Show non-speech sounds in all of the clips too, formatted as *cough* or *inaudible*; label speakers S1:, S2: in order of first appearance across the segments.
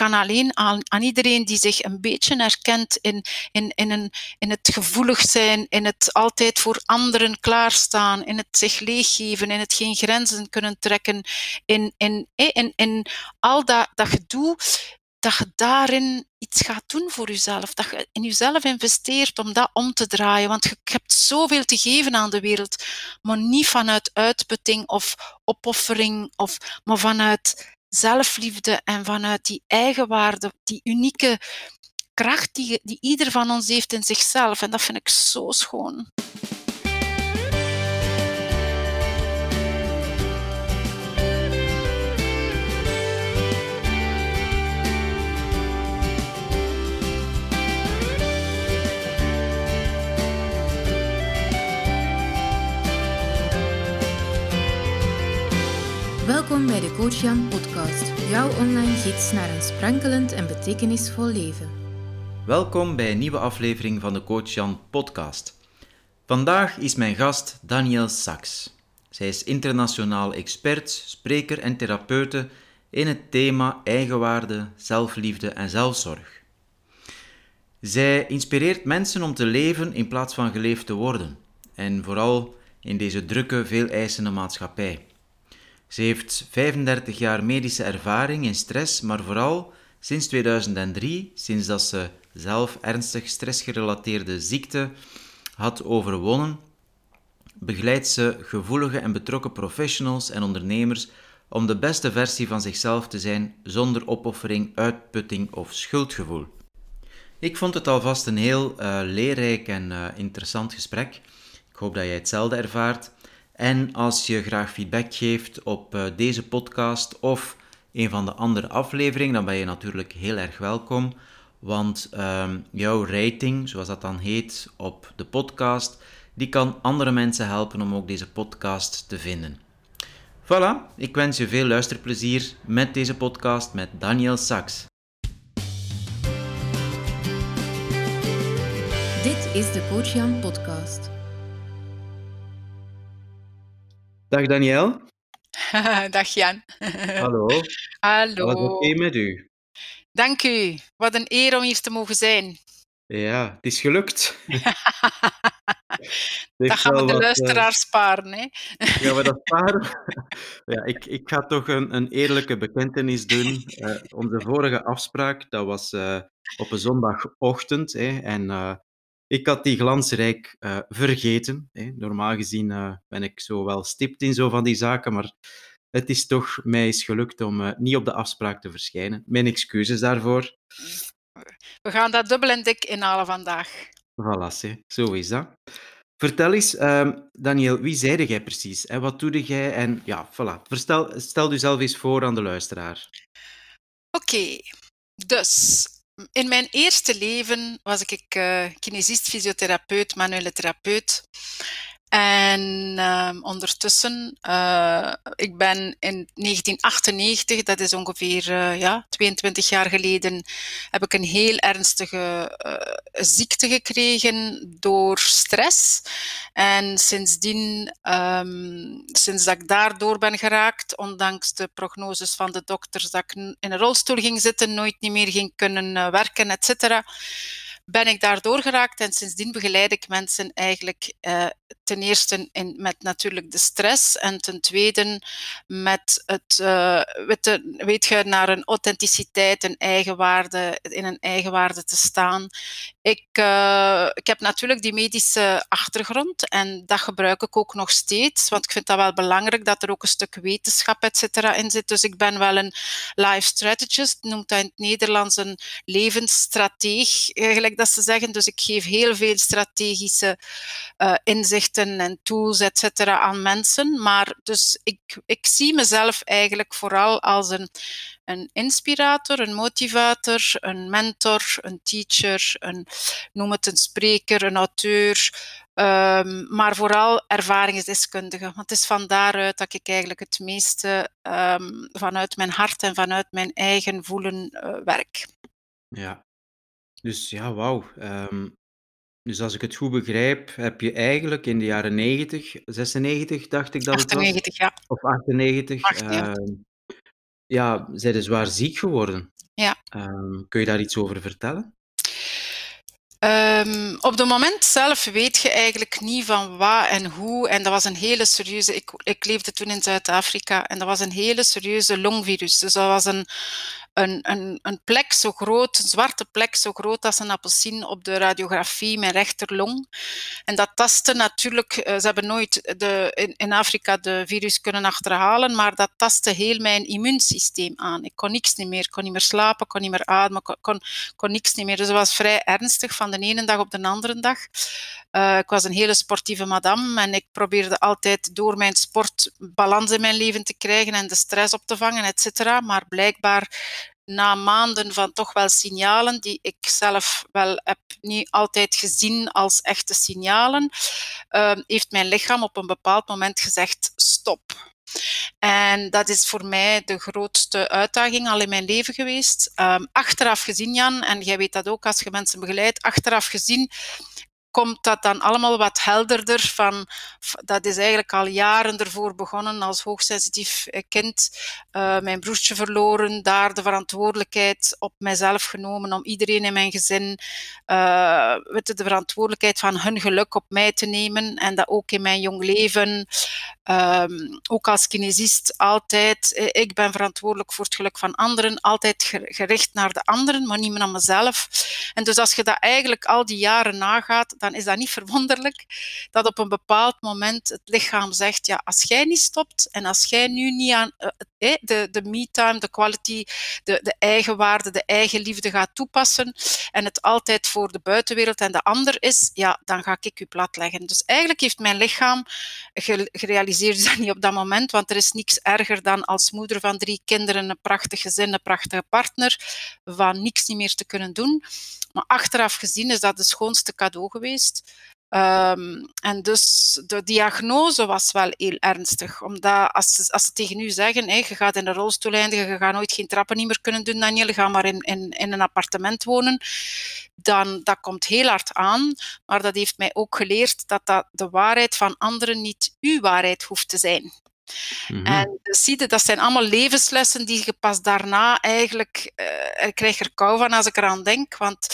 S1: kan alleen aan, iedereen die zich een beetje herkent in, in, in, een, in het gevoelig zijn, in het altijd voor anderen klaarstaan, in het zich leeggeven, in het geen grenzen kunnen trekken, in, in, in, in al dat, dat gedoe, dat je daarin iets gaat doen voor jezelf. Dat je in jezelf investeert om dat om te draaien. Want je hebt zoveel te geven aan de wereld, maar niet vanuit uitputting of opoffering, of, maar vanuit zelfliefde en vanuit die eigenwaarde, die unieke kracht die, die ieder van ons heeft in zichzelf. En dat vind ik zo schoon.
S2: Welkom bij de Coach Jan podcast, jouw online gids naar een sprankelend en betekenisvol leven.
S3: Welkom bij een nieuwe aflevering van de Coach Jan podcast. Vandaag is mijn gast Danielle Sachs. Zij is internationaal expert, spreker en therapeute in het thema eigenwaarde, zelfliefde en zelfzorg. Zij inspireert mensen om te leven in plaats van geleefd te worden. En vooral in deze drukke, veel eisende maatschappij. Ze heeft 35 jaar medische ervaring in stress, maar vooral sinds 2003, sinds dat ze zelf ernstig stressgerelateerde ziekte had overwonnen, begeleidt ze gevoelige en betrokken professionals en ondernemers om de beste versie van zichzelf te zijn zonder opoffering, uitputting of schuldgevoel. Ik vond het alvast een heel uh, leerrijk en uh, interessant gesprek. Ik hoop dat jij hetzelfde ervaart. En als je graag feedback geeft op uh, deze podcast of een van de andere afleveringen, dan ben je natuurlijk heel erg welkom. Want um, jouw rating, zoals dat dan heet op de podcast, die kan andere mensen helpen om ook deze podcast te vinden. Voilà, ik wens je veel luisterplezier met deze podcast met Daniel Sachs.
S2: Dit is de Coach Jan podcast.
S3: Dag Daniel. *laughs*
S1: Dag Jan. *laughs*
S3: Hallo.
S1: Hallo.
S3: Alles oké met u?
S1: Dank u. Wat een eer om hier te mogen zijn.
S3: Ja, het is gelukt. *laughs*
S1: dat gaan we de
S3: wat, uh,
S1: luisteraar sparen. Hè?
S3: Gaan we dat sparen? ja, ik, ik ga toch een, een eerlijke bekentenis doen. Uh, onze vorige afspraak, dat was uh, op een zondagochtend. Hè, en ik had die glansrijk uh, vergeten. Hè. Normaal gezien uh, ben ik zo wel stipt in zo van die zaken, maar het is toch mij is gelukt om uh, niet op de afspraak te verschijnen. Mijn excuses daarvoor.
S1: We gaan dat dubbel en dik inhalen vandaag.
S3: Voilà, hè. zo is dat. Vertel eens, uh, Daniel, wie zeide jij precies? En wat doe jij? En ja, voilà. Verstel, stel jezelf eens voor aan de luisteraar.
S1: Oké, okay. dus in mijn eerste leven was ik uh, kinesist, fysiotherapeut, manuele therapeut. En uh, ondertussen, uh, ik ben in 1998, dat is ongeveer uh, ja, 22 jaar geleden, heb ik een heel ernstige ziekte gekregen door stress. En sindsdien, um, sinds dat ik daardoor ben geraakt, ondanks de prognoses van de dokters dat ik in een rolstoel ging zitten, nooit niet meer ging kunnen werken, et cetera ben ik daardoor geraakt en sindsdien begeleid ik mensen eigenlijk uh, ten eerste in, met natuurlijk de stress en ten tweede met het, uh, weet, weet je, naar een authenticiteit, een eigenwaarde, in een eigenwaarde te staan. Ik, uh, ik heb natuurlijk die medische achtergrond en dat gebruik ik ook nog steeds, want ik vind dat wel belangrijk dat er ook een stuk wetenschap et cetera in zit. Dus ik ben wel een life strategist, noemt dat in het Nederlands een levensstrateeg, eigenlijk dat ze zeggen. Dus ik geef heel veel strategische inzichten en tools, et aan mensen. Maar dus ik, ik zie mezelf eigenlijk vooral als een, een inspirator, een motivator, een mentor, een teacher, een, noem het een spreker, een auteur, um, maar vooral ervaringsdeskundige. Want het is van daaruit dat ik eigenlijk het meeste um, vanuit mijn hart en vanuit mijn eigen voelen uh, werk.
S3: Ja, dus ja, wauw. Um, dus als ik het goed begrijp, heb je eigenlijk in de jaren 90, 96 dacht ik dat het was?
S1: 98, ja.
S3: Of 98.
S1: 98.
S3: Uh, ja, zijn zwaar ziek geworden.
S1: Ja.
S3: Ehm, kun je daar iets over vertellen?
S1: Um, op het moment zelf weet je eigenlijk niet van wat en hoe. En dat was een hele serieuze. Ik, ik leefde toen in Zuid-Afrika en dat was een hele serieuze longvirus. Dus dat was een, een, een, een plek zo groot, een zwarte plek zo groot als een appelsien op de radiografie, mijn rechterlong. En dat tastte natuurlijk, eh, ze hebben nooit de, in, Afrika de virus kunnen achterhalen, maar dat tastte heel mijn immuunsysteem aan. Ik kon niks niet meer, kon niet meer slapen, kon niet meer ademen, kon, kon, niks niet meer. Dus dat was vrij ernstig van de ene dag op de andere dag. Uh, ik was een hele sportieve madame en ik probeerde altijd door mijn sport balans in mijn leven te krijgen en de stress op te vangen, et cetera. Maar blijkbaar na maanden van toch wel signalen die ik zelf wel heb niet altijd gezien als echte signalen, uh, heeft mijn lichaam op een bepaald moment gezegd stop. En dat is voor mij de grootste uitdaging al in mijn leven geweest. Um, achteraf gezien, Jan, en jij weet dat ook als je mensen begeleidt, achteraf gezien komt dat dan allemaal wat helderder van, dat is eigenlijk al jaren ervoor begonnen als hoogsensitief eh, kind, uh, mijn broertje verloren, daar de verantwoordelijkheid op mijzelf genomen om iedereen in mijn gezin, uh, de verantwoordelijkheid van hun geluk op mij te nemen en dat ook in mijn jong leven, um, ook als kinesist altijd, ik ben verantwoordelijk voor het geluk van anderen, altijd gericht naar de anderen, maar niet meer naar mezelf. En dus als je dat eigenlijk al die jaren nagaat, dan is dat niet verwonderlijk dat op een bepaald moment het lichaam zegt, ja, als jij niet stopt en als jij nu niet aan de, de me-time, de quality, de, de eigenwaarde, de eigenliefde gaat toepassen en het altijd voor de buitenwereld en de ander is, ja, dan ga ik u platleggen. Dus eigenlijk heeft mijn lichaam gerealiseerd dat niet op dat moment, want er is niks erger dan als moeder van drie kinderen, een prachtig gezin, een prachtige partner, van niks niet meer te kunnen doen. Maar achteraf gezien is dat de schoonste cadeau geweest. Um, en dus de diagnose was wel heel ernstig. Omdat als ze, als ze tegen u zeggen, hey, je gaat in een rolstoel eindigen, je gaat nooit geen trappen niet meer kunnen doen, Daniel, ga maar in, in, in een appartement wonen, dan dat komt heel hard aan. Maar dat heeft mij ook geleerd dat, dat de waarheid van anderen niet uw waarheid hoeft te zijn. Mm-hmm. En dus zie je, dat zijn allemaal levenslessen die je pas daarna eigenlijk, uh, ik krijg er kou van als ik eraan denk, want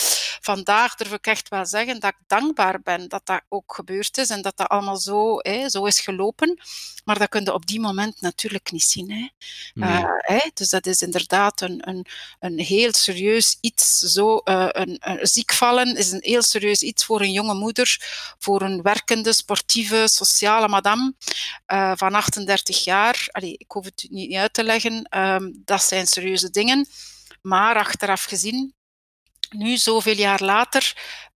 S1: vandaag durf ik echt wel zeggen dat ik dankbaar ben dat dat ook gebeurd is en dat dat allemaal zo, hè, zo is gelopen. Maar dat kun je op die moment natuurlijk niet zien. Hè. Nee. Uh, hè, dus dat is inderdaad een, een, een heel serieus iets. Zo, uh, een, een ziek vallen is een heel serieus iets voor een jonge moeder, voor een werkende, sportieve, sociale madame uh, van 38 jaar. Allee, ik hoef het niet uit te leggen. Um, dat zijn serieuze dingen. Maar achteraf gezien nu, zoveel jaar later,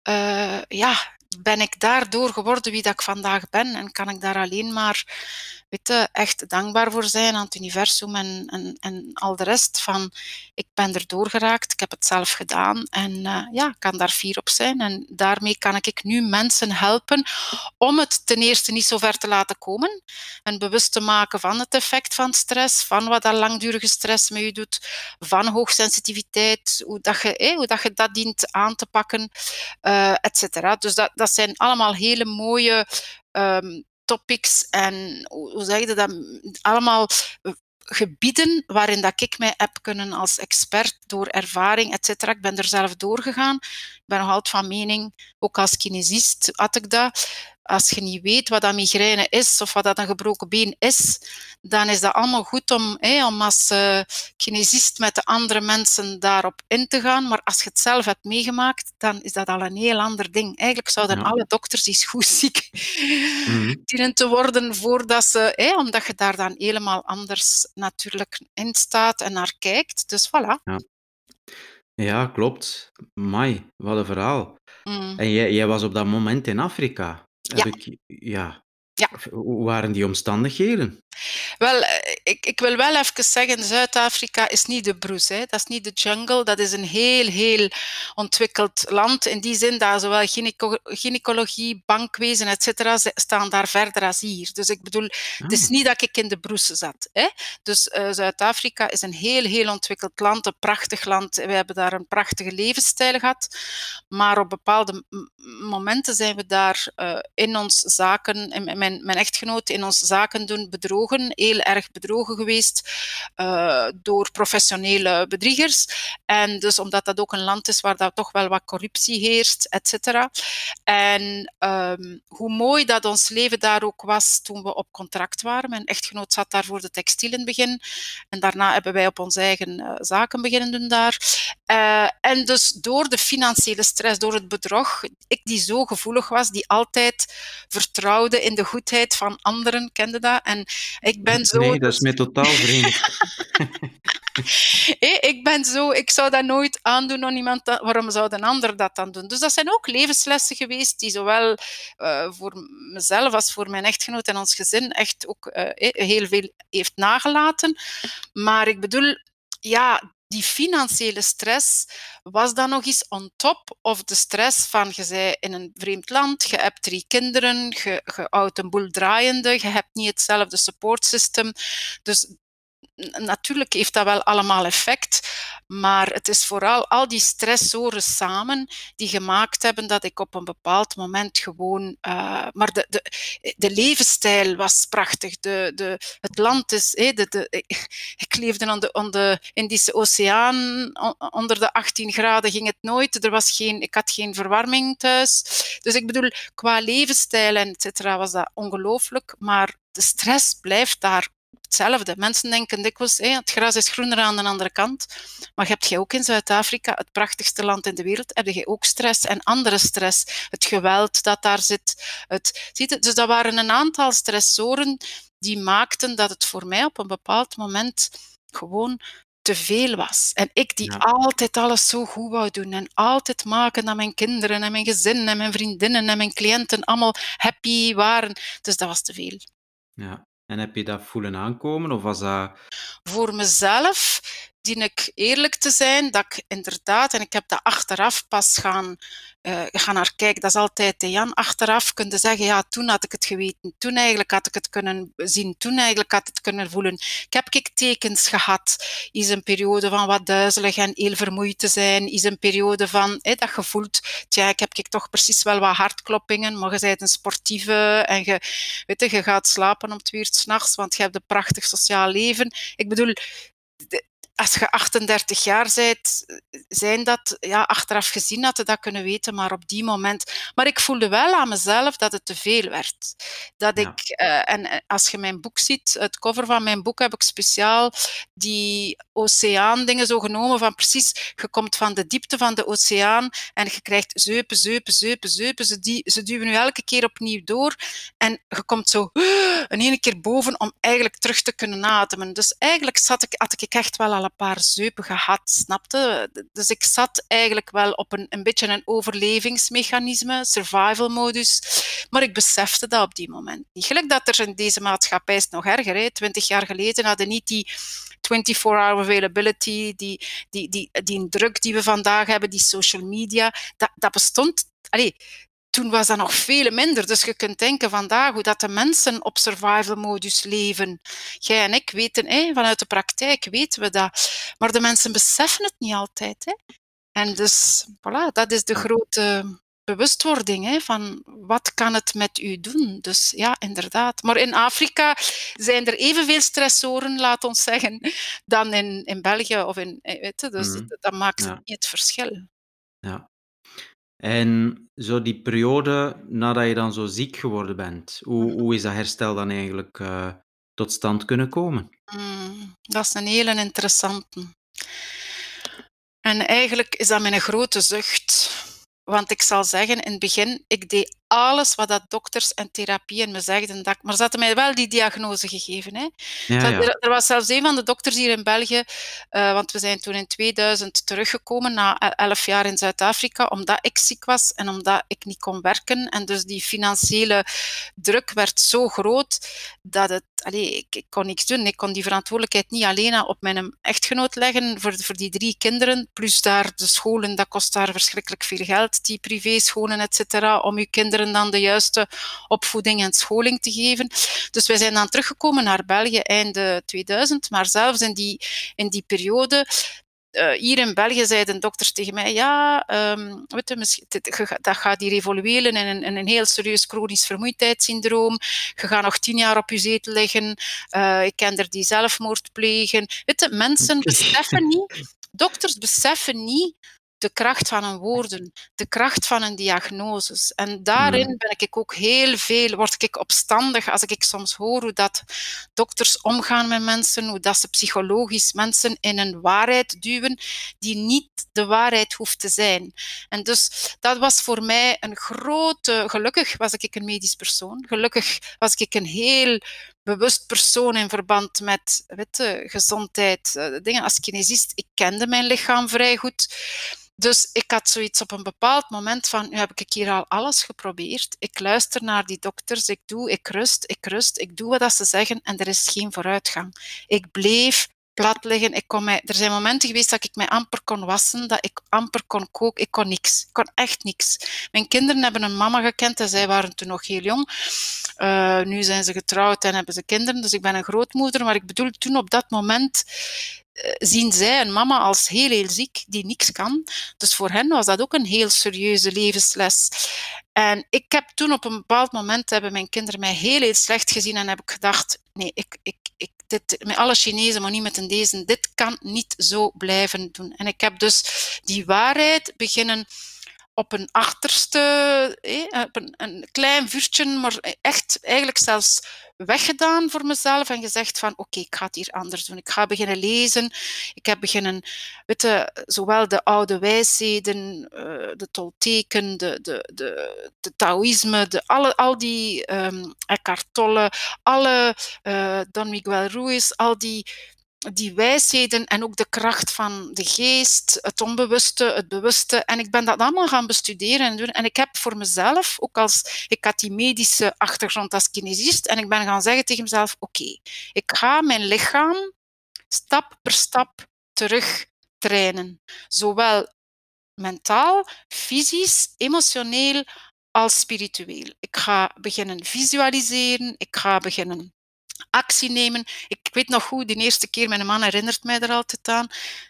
S1: uh, ja, ben ik daardoor geworden wie dat ik vandaag ben en kan ik daar alleen maar weet echt dankbaar voor zijn aan het universum en, en, en al de rest van ik ben er doorgeraakt, ik heb het zelf gedaan en uh, ja, kan daar fier op zijn en daarmee kan ik nu mensen helpen om het ten eerste niet zo ver te laten komen en bewust te maken van het effect van stress, van wat dat langdurige stress met je doet, van hoogsensitiviteit, hoe dat je, eh, hoe dat, je dat dient aan te pakken, uh, et cetera. Dus dat, dat zijn allemaal hele mooie um, topics en hoe zeg je dat? Allemaal gebieden waarin dat ik mij heb kunnen als expert door ervaring, et cetera. Ik ben er zelf doorgegaan. Ik ben nog altijd van mening, ook als kinesist had ik dat, als je niet weet wat dat migraine is of wat dat een gebroken been is, dan is dat allemaal goed om, hé, om als uh, kinesist met de andere mensen daarop in te gaan. Maar als je het zelf hebt meegemaakt, dan is dat al een heel ander ding. Eigenlijk zouden ja. alle dokters eens goed ziek mm dienen te worden voordat ze, hé, omdat je daar dan helemaal anders natuurlijk in staat en naar kijkt. Dus voilà.
S3: Ja. Ja, klopt. Mai, wat een verhaal. Mm. En jij, jij was op dat moment in Afrika.
S1: Ja.
S3: Ja.
S1: Ja.
S3: Hoe waren die omstandigheden?
S1: Wel, eh, ik, ik wil wel even zeggen, Zuid-Afrika is niet de broes. Hè. Dat is niet de jungle. Dat is een heel, heel ontwikkeld land. In die zin dat zowel gyneco gynaecologie, bankwezen, et cetera, staan daar verder als hier. Dus ik bedoel, ah. het is niet dat ik in de broes zat. Hè. Dus uh, Zuid-Afrika is een heel, heel ontwikkeld land. Een prachtig land. We hebben daar een prachtige levensstijl gehad. Maar op bepaalde momenten zijn we daar uh, in ons zaken, in mijn, echtgenoot, in ons zaken doen bedrogen heel erg bedrogen geweest uh, door professionele bedriegers. En dus omdat dat ook een land is waar dat toch wel wat corruptie heerst, et cetera. En um, hoe mooi dat ons leven daar ook was toen we op contract waren. Mijn echtgenoot zat daar voor de textiel in het begin. En daarna hebben wij op onze eigen uh, zaken beginnen doen daar. Uh, en dus door de financiële stress, door het bedrog, ik die zo gevoelig was, die altijd vertrouwde in de goedheid van anderen, kende dat. En ik ben zo...
S3: Nee, dat is mij totaal vreemd. *laughs*
S1: hey, ik ben zo, ik zou dat nooit aandoen aan iemand, waarom zou een ander dat dan doen? Dus dat zijn ook levenslessen geweest die zowel uh, voor mezelf als voor mijn echtgenoot en ons gezin echt ook uh, heel veel heeft nagelaten. Maar ik bedoel, ja, die financiële stress was dan nog eens on top of de stress van je zei in een vreemd land, je hebt drie kinderen, je, je houdt een boel draaiende, je hebt niet hetzelfde supportsystem. Dus natuurlijk heeft dat wel allemaal effect, maar het is vooral al die stressoren samen die gemaakt hebben dat ik op een bepaald moment gewoon. Uh, maar de, de, de levensstijl was prachtig. De, de, het land is. De, de, ik leefde aan de, aan Indische Oceaan. Onder de 18 graden ging het nooit. Er was geen, ik had geen verwarming thuis. Dus ik bedoel, qua levensstijl en et cetera was dat ongelooflijk. Maar de stress blijft daar hetzelfde. Mensen denken dikwijls, hé, het gras is groener aan de andere kant. Maar heb je ook in Zuid-Afrika, het prachtigste land in de wereld, heb je ook stress en andere stress. Het geweld dat daar zit. Het, ziet het, dus dat waren een aantal stressoren die maakten dat het voor mij op een bepaald moment gewoon te veel was. En ik die altijd alles zo goed wou doen en altijd maken dat mijn kinderen en mijn gezin en mijn vriendinnen en mijn cliënten allemaal happy waren. Dus dat was te veel.
S3: Ja. En heb je dat voelen aankomen of was dat...
S1: Voor mezelf dien ik eerlijk te zijn dat ik inderdaad, en ik heb dat achteraf pas gaan, uh, gaan naar kijken, dat is altijd Jan, achteraf kunnen zeggen, ja, toen had ik het geweten, toen eigenlijk had ik het kunnen zien, toen eigenlijk had ik het kunnen voelen. Ik heb ik tekens gehad, is een periode van wat duizelig en heel vermoeid te zijn, is een periode van, hé, dat je voelt, tja, ik heb ik toch precies wel wat hartkloppingen, maar je bent een sportieve en je, weet je, je gaat slapen om twee uur s'nachts, want je hebt een prachtig sociaal leven. Ik bedoel, als je 38 jaar bent, zijn dat, ja, achteraf gezien had je dat kunnen weten, maar op die moment. Maar ik voelde wel aan mezelf dat het te veel werd. Dat ik, uh, en als je mijn boek ziet, het cover van mijn boek heb ik speciaal die oceaandingen zo genomen van precies, je komt van de diepte van de oceaan en je krijgt zeupen, zeupen, zeupen, zeupen. Ze, die, ze duwen nu elke keer opnieuw door en je komt zo *gasps* een ene keer boven om eigenlijk terug te kunnen ademen. Dus eigenlijk zat ik, had ik echt wel al paar zeupen gehad, snapte? Dus ik zat eigenlijk wel op een, een beetje een overlevingsmechanisme, survival modus, maar ik besefte dat op die moment niet. Gelijk dat er in deze maatschappij is nog erger. Twintig jaar geleden hadden niet die 24-hour availability, die, die, die, die druk die we vandaag hebben, die social media, dat, dat bestond. Toen was dat nog veel minder. Dus je kunt denken vandaag hoe dat de mensen op survival modus leven. Jij en ik weten, vanuit de praktijk weten we dat. Maar de mensen beseffen het niet altijd. En dus, voilà, dat is de grote bewustwording hè, van wat kan het met u doen. Dus ja, inderdaad. Maar in Afrika zijn er evenveel stressoren, laat ons zeggen, dan in, in België of in... Weet je, dus mm. dat maakt niet het verschil.
S3: Ja. En zo die periode nadat je dan zo ziek geworden bent, hoe, mhm. hoe is dat herstel dan eigenlijk uh, tot stand kunnen komen?
S1: Mm, dat is een hele interessante. En eigenlijk is dat mijn grote zucht. Want ik zal zeggen, in het begin, ik deed alles wat dat dokters en therapieën me zegden. Dat, maar ze hadden mij wel die diagnose gegeven. Hè. Ja, ja. Er, er, was zelfs een van de dokters hier in België, uh, want we zijn toen in 2000 teruggekomen na elf jaar in Zuid-Afrika, omdat ik ziek was en omdat ik niet kon werken. En dus die financiële druk werd zo groot dat het, allee, ik, ik kon niks doen. Ik kon die verantwoordelijkheid niet alleen op mijn echtgenoot leggen voor, voor die drie kinderen, plus daar de scholen, dat kost daar verschrikkelijk veel geld, die privéscholen, et cetera, om uw kinderen dan de juiste opvoeding en scholing te geven. Dus wij zijn dan teruggekomen naar België einde 2000, maar zelfs in die, in die periode uh, hier in België zeiden dokters tegen mij, ja, um, weet je, dat gaat hier evolueren in een, in een heel serieus chronisch vermoeidheidssyndroom. Je gaat nog tien jaar op je zetel liggen. Uh, ik ken er die zelfmoord plegen. Weet je, mensen beseffen niet, dokters beseffen niet de kracht van een woorden, de kracht van een diagnose. En daarin hmm. ben ik ook heel veel, word ik opstandig als ik soms hoor hoe dat dokters omgaan met mensen, hoe dat ze psychologisch mensen in een waarheid duwen die niet de waarheid hoeft te zijn. En dus dat was voor mij een grote, gelukkig was ik een medisch persoon, gelukkig was ik een heel bewust persoon in verband met weet, gezondheid, eh, dingen als kinesist. Ik kende mijn lichaam vrij goed. Dus ik had zoiets op een bepaald moment van, nu heb ik hier al alles geprobeerd. Ik luister naar die dokters, ik doe, ik rust, ik rust, ik doe wat ze zeggen en er is geen vooruitgang. Ik bleef plat liggen. Ik kon mij, er zijn momenten geweest dat ik mij amper kon wassen, dat ik amper kon koken. Ik kon niks. Ik kon echt niks. Mijn kinderen hebben een mama gekend en zij waren toen nog heel jong. Uh, nu zijn ze getrouwd en hebben ze kinderen, dus ik ben een grootmoeder. Maar ik bedoel, toen op dat moment zien zij een mama als heel, heel ziek, die niks kan. Dus voor hen was dat ook een heel serieuze levensles. En ik heb toen op een bepaald moment, hebben mijn kinderen mij heel, heel slecht gezien en heb ik gedacht, nee, ik, ik, ik, dit, met alle Chinezen, maar niet met een deze, dit kan niet zo blijven doen. En ik heb dus die waarheid beginnen op een achterste, eh, op een, een, klein vuurtje, maar echt eigenlijk zelfs weggedaan voor mezelf en gezegd van oké, ik ga het hier anders doen. Ik ga beginnen lezen. Ik heb beginnen, weet zowel de oude wijsheden, uh, de tolteken, de, de, de, de Taoïsme, de, alle, al die um, Eckhart Tolle, alle uh, Don Miguel Ruiz, al die die wijsheden en ook de kracht van de geest, het onbewuste, het bewuste. En ik ben dat allemaal gaan bestuderen en doen. En ik heb voor mezelf, ook als ik had die medische achtergrond als kinesist, en ik ben gaan zeggen tegen mezelf: oké, ik ga mijn lichaam stap per stap terug trainen. Zowel mentaal, fysisch, emotioneel als spiritueel. Ik ga beginnen visualiseren, ik ga beginnen actie nemen. Ik weet nog goed, de eerste keer, mijn man herinnert mij er altijd aan,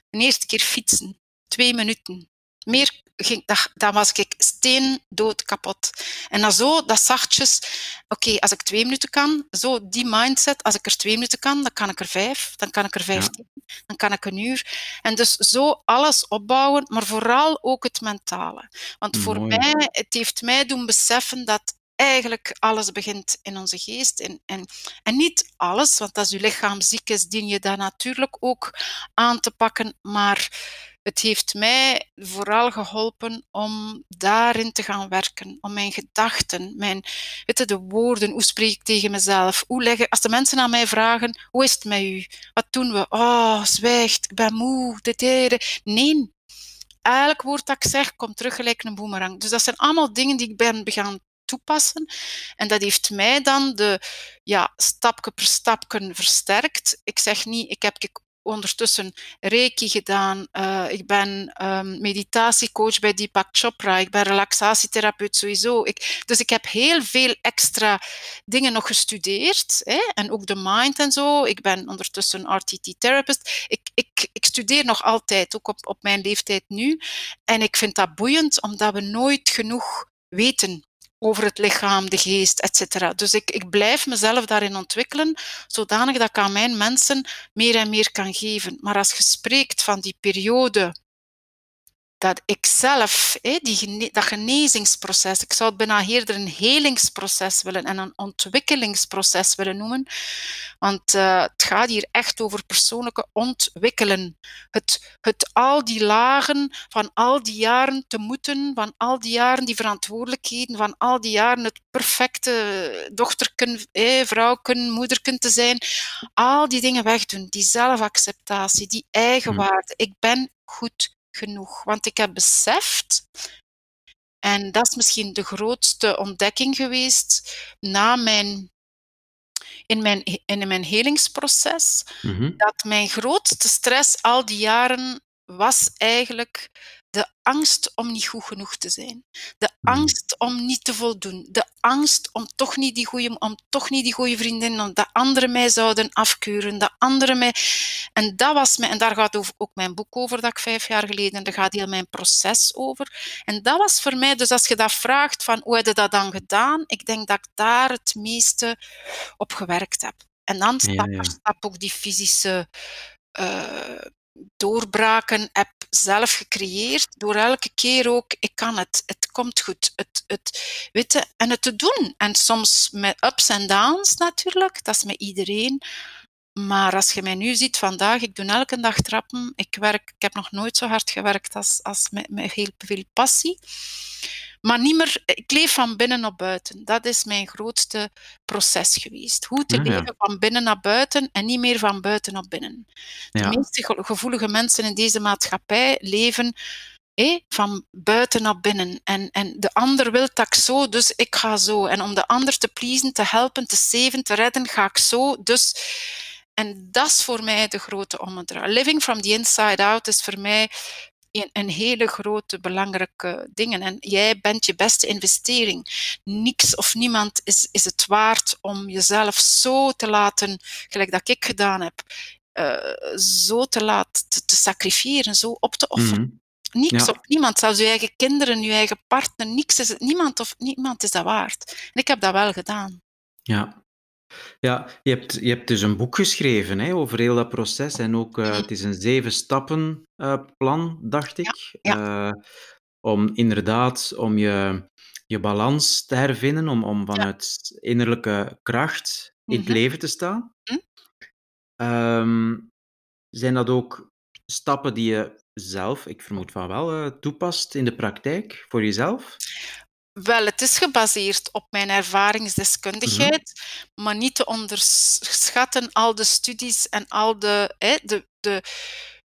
S1: de eerste keer fietsen, twee minuten. Meer ging, dat, dat was ik steendood kapot. En dan zo, dat zachtjes, oké, als ik twee minuten kan, zo die mindset, als ik er twee minuten kan, dan kan ik er vijf, dan kan ik er vijftien, dan kan ik een uur. En dus zo alles opbouwen, maar vooral ook het mentale. Want voor mij, het heeft mij doen beseffen dat eigenlijk alles begint in onze geest. En, en, en niet alles, want als je lichaam ziek is, dien je dat natuurlijk ook aan te pakken. Maar het heeft mij vooral geholpen om daarin te gaan werken, om mijn gedachten, mijn, je, de woorden, hoe spreek ik tegen mezelf, hoe leggen, als de mensen aan mij vragen, hoe is het met u, wat doen we, oh, zwijgt, ik ben moe, dit, dit. nee, elk woord dat ik zeg komt terug gelijk een boemerang. Dus dat zijn allemaal dingen die ik ben gaan toepassen. En dat heeft mij dan de ja, stapje per stapje versterkt. Ik zeg niet, ik heb ondertussen reiki gedaan. Uh, ik ben um, meditatiecoach bij Deepak Chopra. Ik ben relaxatietherapeut sowieso. Ik, dus ik heb heel veel extra dingen nog gestudeerd. Hè? En ook de mind en zo. Ik ben ondertussen RTT-therapist. Ik, ik, ik studeer nog altijd, ook op, op mijn leeftijd nu. En ik vind dat boeiend, omdat we nooit genoeg weten over het lichaam, de geest, etc. Dus ik, ik blijf mezelf daarin ontwikkelen, zodanig dat ik aan mijn mensen meer en meer kan geven. Maar als je spreekt van die periode dat ik zelf, die, dat genezingsproces, ik zou het bijna eerder een helingsproces willen en een ontwikkelingsproces willen noemen, want uh, het gaat hier echt over persoonlijke ontwikkelen. Het, het al die lagen van al die jaren te moeten, van al die jaren die verantwoordelijkheden, van al die jaren het perfecte dochterken, eh, vrouwken, moederken te zijn, al die dingen wegdoen, die zelfacceptatie, die eigenwaarde. Ik ben goed genoeg. Want ik heb beseft, en dat is misschien de grootste ontdekking geweest na mijn, in, mijn, in mijn helingsproces, mhm. dat mijn grootste stress al die jaren was eigenlijk de angst om niet goed genoeg te zijn. De
S3: Hmm.
S1: angst om niet te voldoen. De angst om toch niet die goede, om toch niet die goede vriendin, omdat anderen mij zouden afkeuren, dat anderen mij... En dat was mij, en daar gaat ook mijn boek over, dat ik vijf jaar geleden, daar gaat heel mijn proces over. En dat was voor mij, dus als je dat vraagt van hoe heb je dat dan gedaan, ik denk dat ik daar het meeste op gewerkt heb. En dan stap
S3: Ja,
S1: voor
S3: ja.
S1: stap ook die fysische eh, doorbraken heb zelf gecreëerd door elke keer ook, ik kan het, het komt goed, het, het, weet je, en het te doen. En soms met ups en downs natuurlijk, dat is met iedereen. Maar als je mij nu ziet vandaag, ik doe elke dag trappen, ik, werk, ik heb nog nooit zo hard gewerkt als, als met heel veel passie. Maar niet meer, ik leef van binnen naar buiten. Dat is mijn grootste proces geweest. Hoe te
S3: Ah, ja.
S1: leven van binnen naar buiten en niet meer van buiten naar binnen. De meeste ge- gevoelige mensen in deze maatschappij leven hé, van buiten naar binnen. En, en de ander wil dat ik zo, dus ik ga zo. En om de ander te pleasen, te helpen, te saven, te redden, ga ik zo. Dus... En dat is voor mij de grote ommedraai. Living from the inside out is voor mij een, een hele grote, belangrijke ding. En jij bent je beste investering. Niks of niemand is, is het waard om jezelf zo te laten, gelijk dat ik gedaan heb, eh, zo te laten te, te sacrifiëren, zo op te offeren.
S3: Mhm.
S1: Niks
S3: Ja.
S1: of niemand, zelfs je eigen kinderen, je eigen partner, niks is het, niemand of niemand is dat waard. En ik heb dat wel gedaan.
S3: Ja. Ja, je hebt, je hebt dus een boek geschreven hè, over heel dat proces. En ook, eh, het is een zeven stappen eh, plan, dacht ik. Eh, om inderdaad, om je, je balans te hervinden, om, om vanuit innerlijke kracht in het
S1: Mhm.
S3: leven te staan.
S1: Hm?
S3: Ehm, zijn dat ook stappen die je zelf, ik vermoed van wel, eh, toepast in de praktijk voor jezelf?
S1: Wel, het is gebaseerd op mijn ervaringsdeskundigheid, maar niet te onderschatten al de studies en al de, hè, de, de,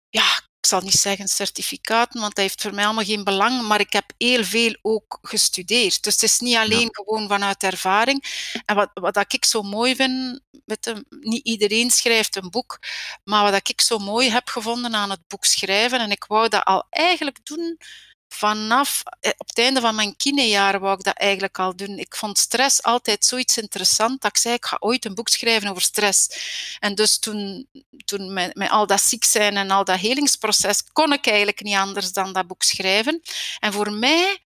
S1: ja, ik zal niet zeggen certificaten, want dat heeft voor mij allemaal geen belang, maar ik heb heel veel ook gestudeerd. Dus het is niet alleen gewoon vanuit ervaring. En wat, wat dat ik zo mooi vind, je, niet iedereen schrijft een boek, maar wat ik zo mooi heb gevonden aan het boek schrijven, en ik wou dat al eigenlijk doen vanaf eh, op het einde van mijn kinejaren wou ik dat eigenlijk al doen. Ik vond stress altijd zoiets interessant dat ik zei, ik ga ooit een boek schrijven over stress. En dus toen, toen met, met al dat ziek zijn en al dat helingsproces, kon ik eigenlijk niet anders dan dat boek schrijven. En voor mij,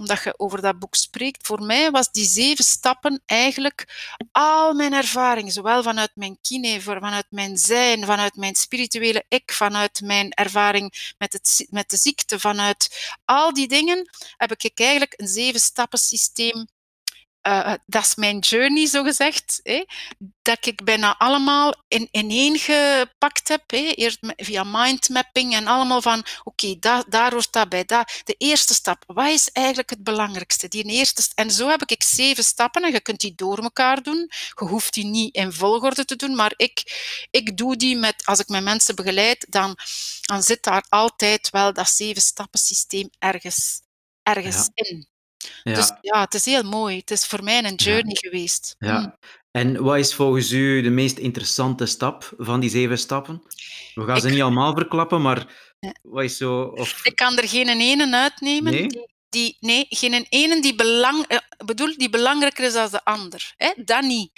S1: omdat je over dat boek spreekt, voor mij was die zeven stappen eigenlijk al mijn ervaring, zowel vanuit mijn kine, vanuit mijn zijn, vanuit mijn spirituele ik, vanuit mijn ervaring met, het, met de ziekte, vanuit al die dingen, heb ik eigenlijk een zeven stappen systeem. Eh, dat is mijn journey, zo gezegd. Hè, dat ik bijna allemaal in, ineengepakt heb. Hè, eerst via mindmapping en allemaal van, oké, da- daar hoort dat bij. Da, de eerste stap, wat is eigenlijk het belangrijkste? Die eerste, st- en zo heb ik zeven stappen en je kunt die door elkaar doen. Je hoeft die niet in volgorde te doen, maar ik, ik doe die met, als ik mijn mensen begeleid, dan, dan zit daar altijd wel dat zeven stappen systeem ergens, ergens in.
S3: Ja.
S1: Dus ja, het is heel mooi. Het is voor mij een
S3: Ja.
S1: journey geweest.
S3: Ja.
S1: Mm.
S3: En wat is volgens u de meest interessante stap van die zeven stappen? We gaan ze niet allemaal verklappen, maar
S1: Ja.
S3: wat is zo... Of...
S1: Ik kan er geen ene uitnemen.
S3: Nee?
S1: Die, die, nee, geen ene die, belang, eh, bedoel, die belangrijker is dan de ander. Hè? Dat niet.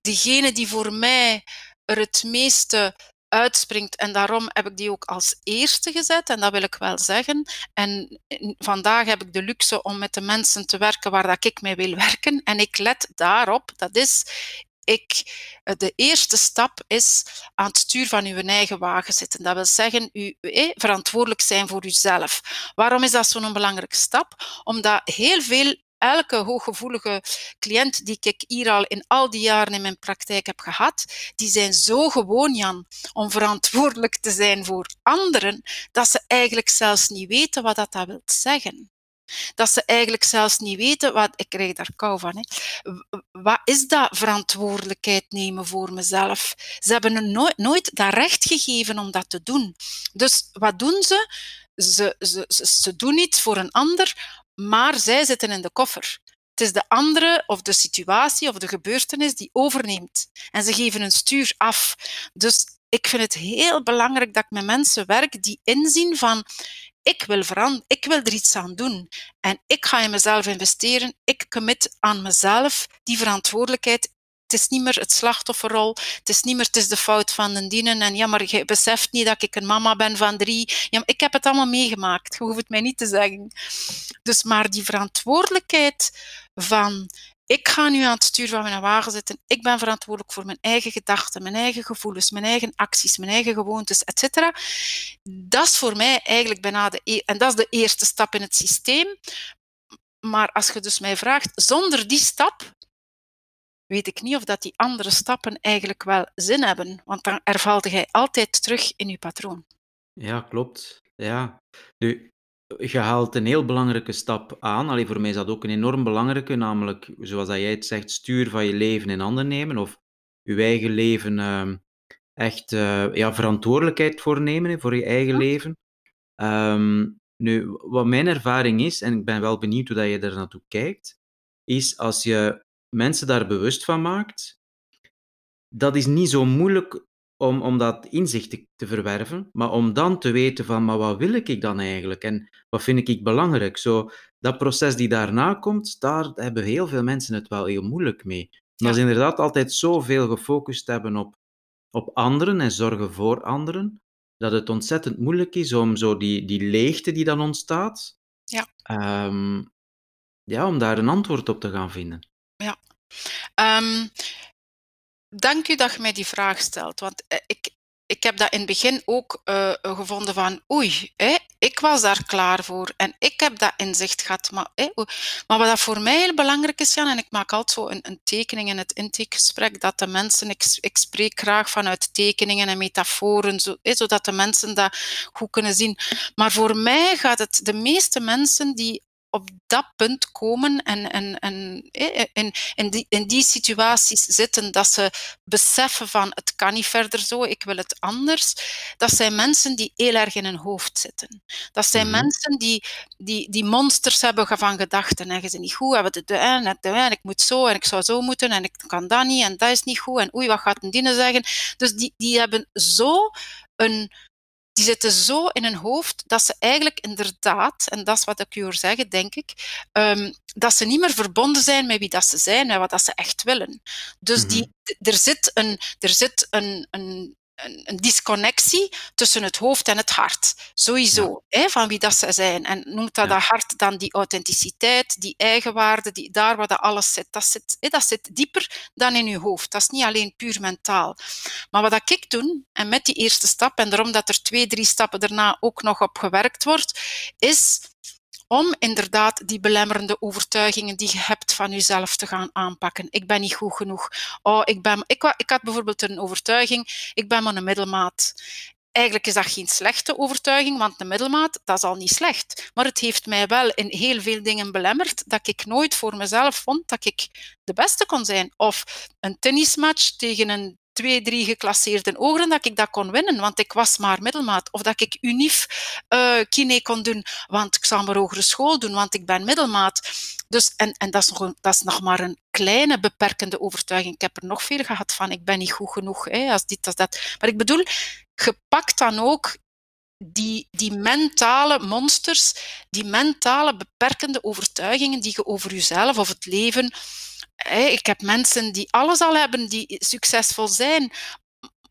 S1: Diegene die voor mij er het meeste uitspringt, en daarom heb ik die ook als eerste gezet, en dat wil ik wel zeggen. En vandaag heb ik de luxe om met de mensen te werken waar dat ik mee wil werken, en ik let daarop, dat is ik, eh, de eerste stap is aan het stuur van uw eigen wagen zitten. Dat wil zeggen, u, eh, verantwoordelijk zijn voor uzelf. Waarom is dat zo'n belangrijke stap? Omdat heel veel, elke hooggevoelige cliënt die ik hier al in al die jaren in mijn praktijk heb gehad, die zijn zo gewoon, Jan, om verantwoordelijk te zijn voor anderen, dat ze eigenlijk zelfs niet weten wat dat, dat wil zeggen. Dat ze eigenlijk zelfs niet weten wat. Ik krijg daar kou van. Hè. Wat is dat verantwoordelijkheid nemen voor mezelf? Ze hebben nooit, nooit dat recht gegeven om dat te doen. Dus wat doen? Ze, ze, ze, ze doen iets voor een ander, maar zij zitten in de koffer. Het is de andere of de situatie of de gebeurtenis die overneemt. En ze geven een stuur af. Dus ik vind het heel belangrijk dat ik met mensen werk die inzien van ik wil veranderen, ik wil er iets aan doen. En ik ga in mezelf investeren, ik commit aan mezelf die verantwoordelijkheid. Het is niet meer het slachtofferrol, het is niet meer het is de fout van de dienen. En ja, maar je beseft niet dat ik een mama ben van drie. Ja, ik heb het allemaal meegemaakt, je hoeft het mij niet te zeggen. Dus maar die verantwoordelijkheid van ik ga nu aan het stuur van mijn wagen zitten. Ik ben verantwoordelijk voor mijn eigen gedachten, mijn eigen gevoelens, mijn eigen acties, mijn eigen gewoontes, etc. Dat is voor mij eigenlijk bijna de... E en dat is de eerste stap in het systeem. Maar als je dus mij vraagt, zonder die stap weet ik niet of dat die andere stappen eigenlijk wel zin hebben. Want dan ervalde jij altijd terug in je patroon.
S3: Ja, klopt. Ja. Nu, je haalt een heel belangrijke stap aan. Allee, voor mij is dat ook een enorm belangrijke, namelijk, zoals dat jij het zegt, stuur van je leven in handen nemen of je eigen leven uh, echt uh, ja, verantwoordelijkheid voor nemen, voor je eigen leven. Um, nu, wat mijn ervaring is, en ik ben wel benieuwd hoe dat je daar naartoe kijkt, is als je mensen daar bewust van maakt, dat is niet zo moeilijk om, om dat inzicht te, te, verwerven, maar om dan te weten van, maar wat wil ik dan eigenlijk en wat vind ik belangrijk? Zo, dat proces die daarna komt, daar hebben heel veel mensen het wel heel moeilijk mee. Maar ze inderdaad altijd zoveel gefocust hebben op, op anderen en zorgen voor anderen, dat het ontzettend moeilijk is om zo die, die leegte die dan ontstaat,
S1: ja.
S3: Um, ja, om daar een antwoord op te gaan vinden.
S1: Ja. Um, dank u dat je mij die vraag stelt. Want eh, ik, ik heb dat in het begin ook uh, gevonden van oei, hè, ik was daar klaar voor en ik heb dat inzicht gehad. Maar, hè, maar wat dat voor mij heel belangrijk is, Jan, en ik maak altijd zo een, een tekening in het intakegesprek, dat de mensen, ik, ik spreek graag vanuit tekeningen en metaforen, zo, zodat de mensen dat goed kunnen zien. Maar voor mij gaat het, de meeste mensen die op dat punt komen en, en, en in, in, die, in die situaties zitten dat ze beseffen van het kan niet verder zo, ik wil het anders. Dat zijn mensen die heel erg in hun hoofd zitten. Dat zijn mm-hmm. mensen die, die, die monsters hebben van gedachten. En ze niet goed, hebben de en, en ik moet zo en ik zou zo moeten en ik kan dat niet en dat is niet goed en oei, wat gaat een dienen zeggen? Dus die, die hebben zo een die zitten zo in hun hoofd dat ze eigenlijk inderdaad, en dat is wat ik u hoor zeggen, denk ik, um, dat ze niet meer verbonden zijn met wie dat ze zijn en wat dat ze echt willen. Dus die, mhm. er zit een, er zit een, een, een, disconnectie tussen het hoofd en het hart. Sowieso, hè, van wie dat ze zijn. En noemt dat, dat hart dan die authenticiteit, die eigenwaarde, die, daar waar dat alles zit. Dat, zit hè, dat zit dieper dan in je hoofd. Dat is niet alleen puur mentaal. Maar wat dat ik doe, en met die eerste stap, en daarom dat er twee, drie stappen daarna ook nog op gewerkt wordt, is om inderdaad die belemmerende overtuigingen die je hebt van jezelf te gaan aanpakken. Ik ben niet goed genoeg. Oh, ik, ben, ik, ik had bijvoorbeeld een overtuiging, ik ben maar een middelmaat. Eigenlijk is dat geen slechte overtuiging, want de middelmaat, dat is al niet slecht. Maar het heeft mij wel in heel veel dingen belemmerd dat ik nooit voor mezelf vond dat ik de beste kon zijn. Of een tennismatch tegen een twee, drie geclasseerde ogen dat ik dat kon winnen, want ik was maar middelmaat. Of dat ik unief uh, kine kon doen, want ik zou maar hogere school doen, want ik ben middelmaat. Dus, en en dat, is nog dat is nog maar een kleine beperkende overtuiging. Ik heb er nog veel gehad van, ik ben niet goed genoeg, hè, als dit, als dat. Maar ik bedoel, gepakt dan ook die, die mentale monsters, die mentale beperkende overtuigingen die je over jezelf of het leven ik heb mensen die alles al hebben, die succesvol zijn,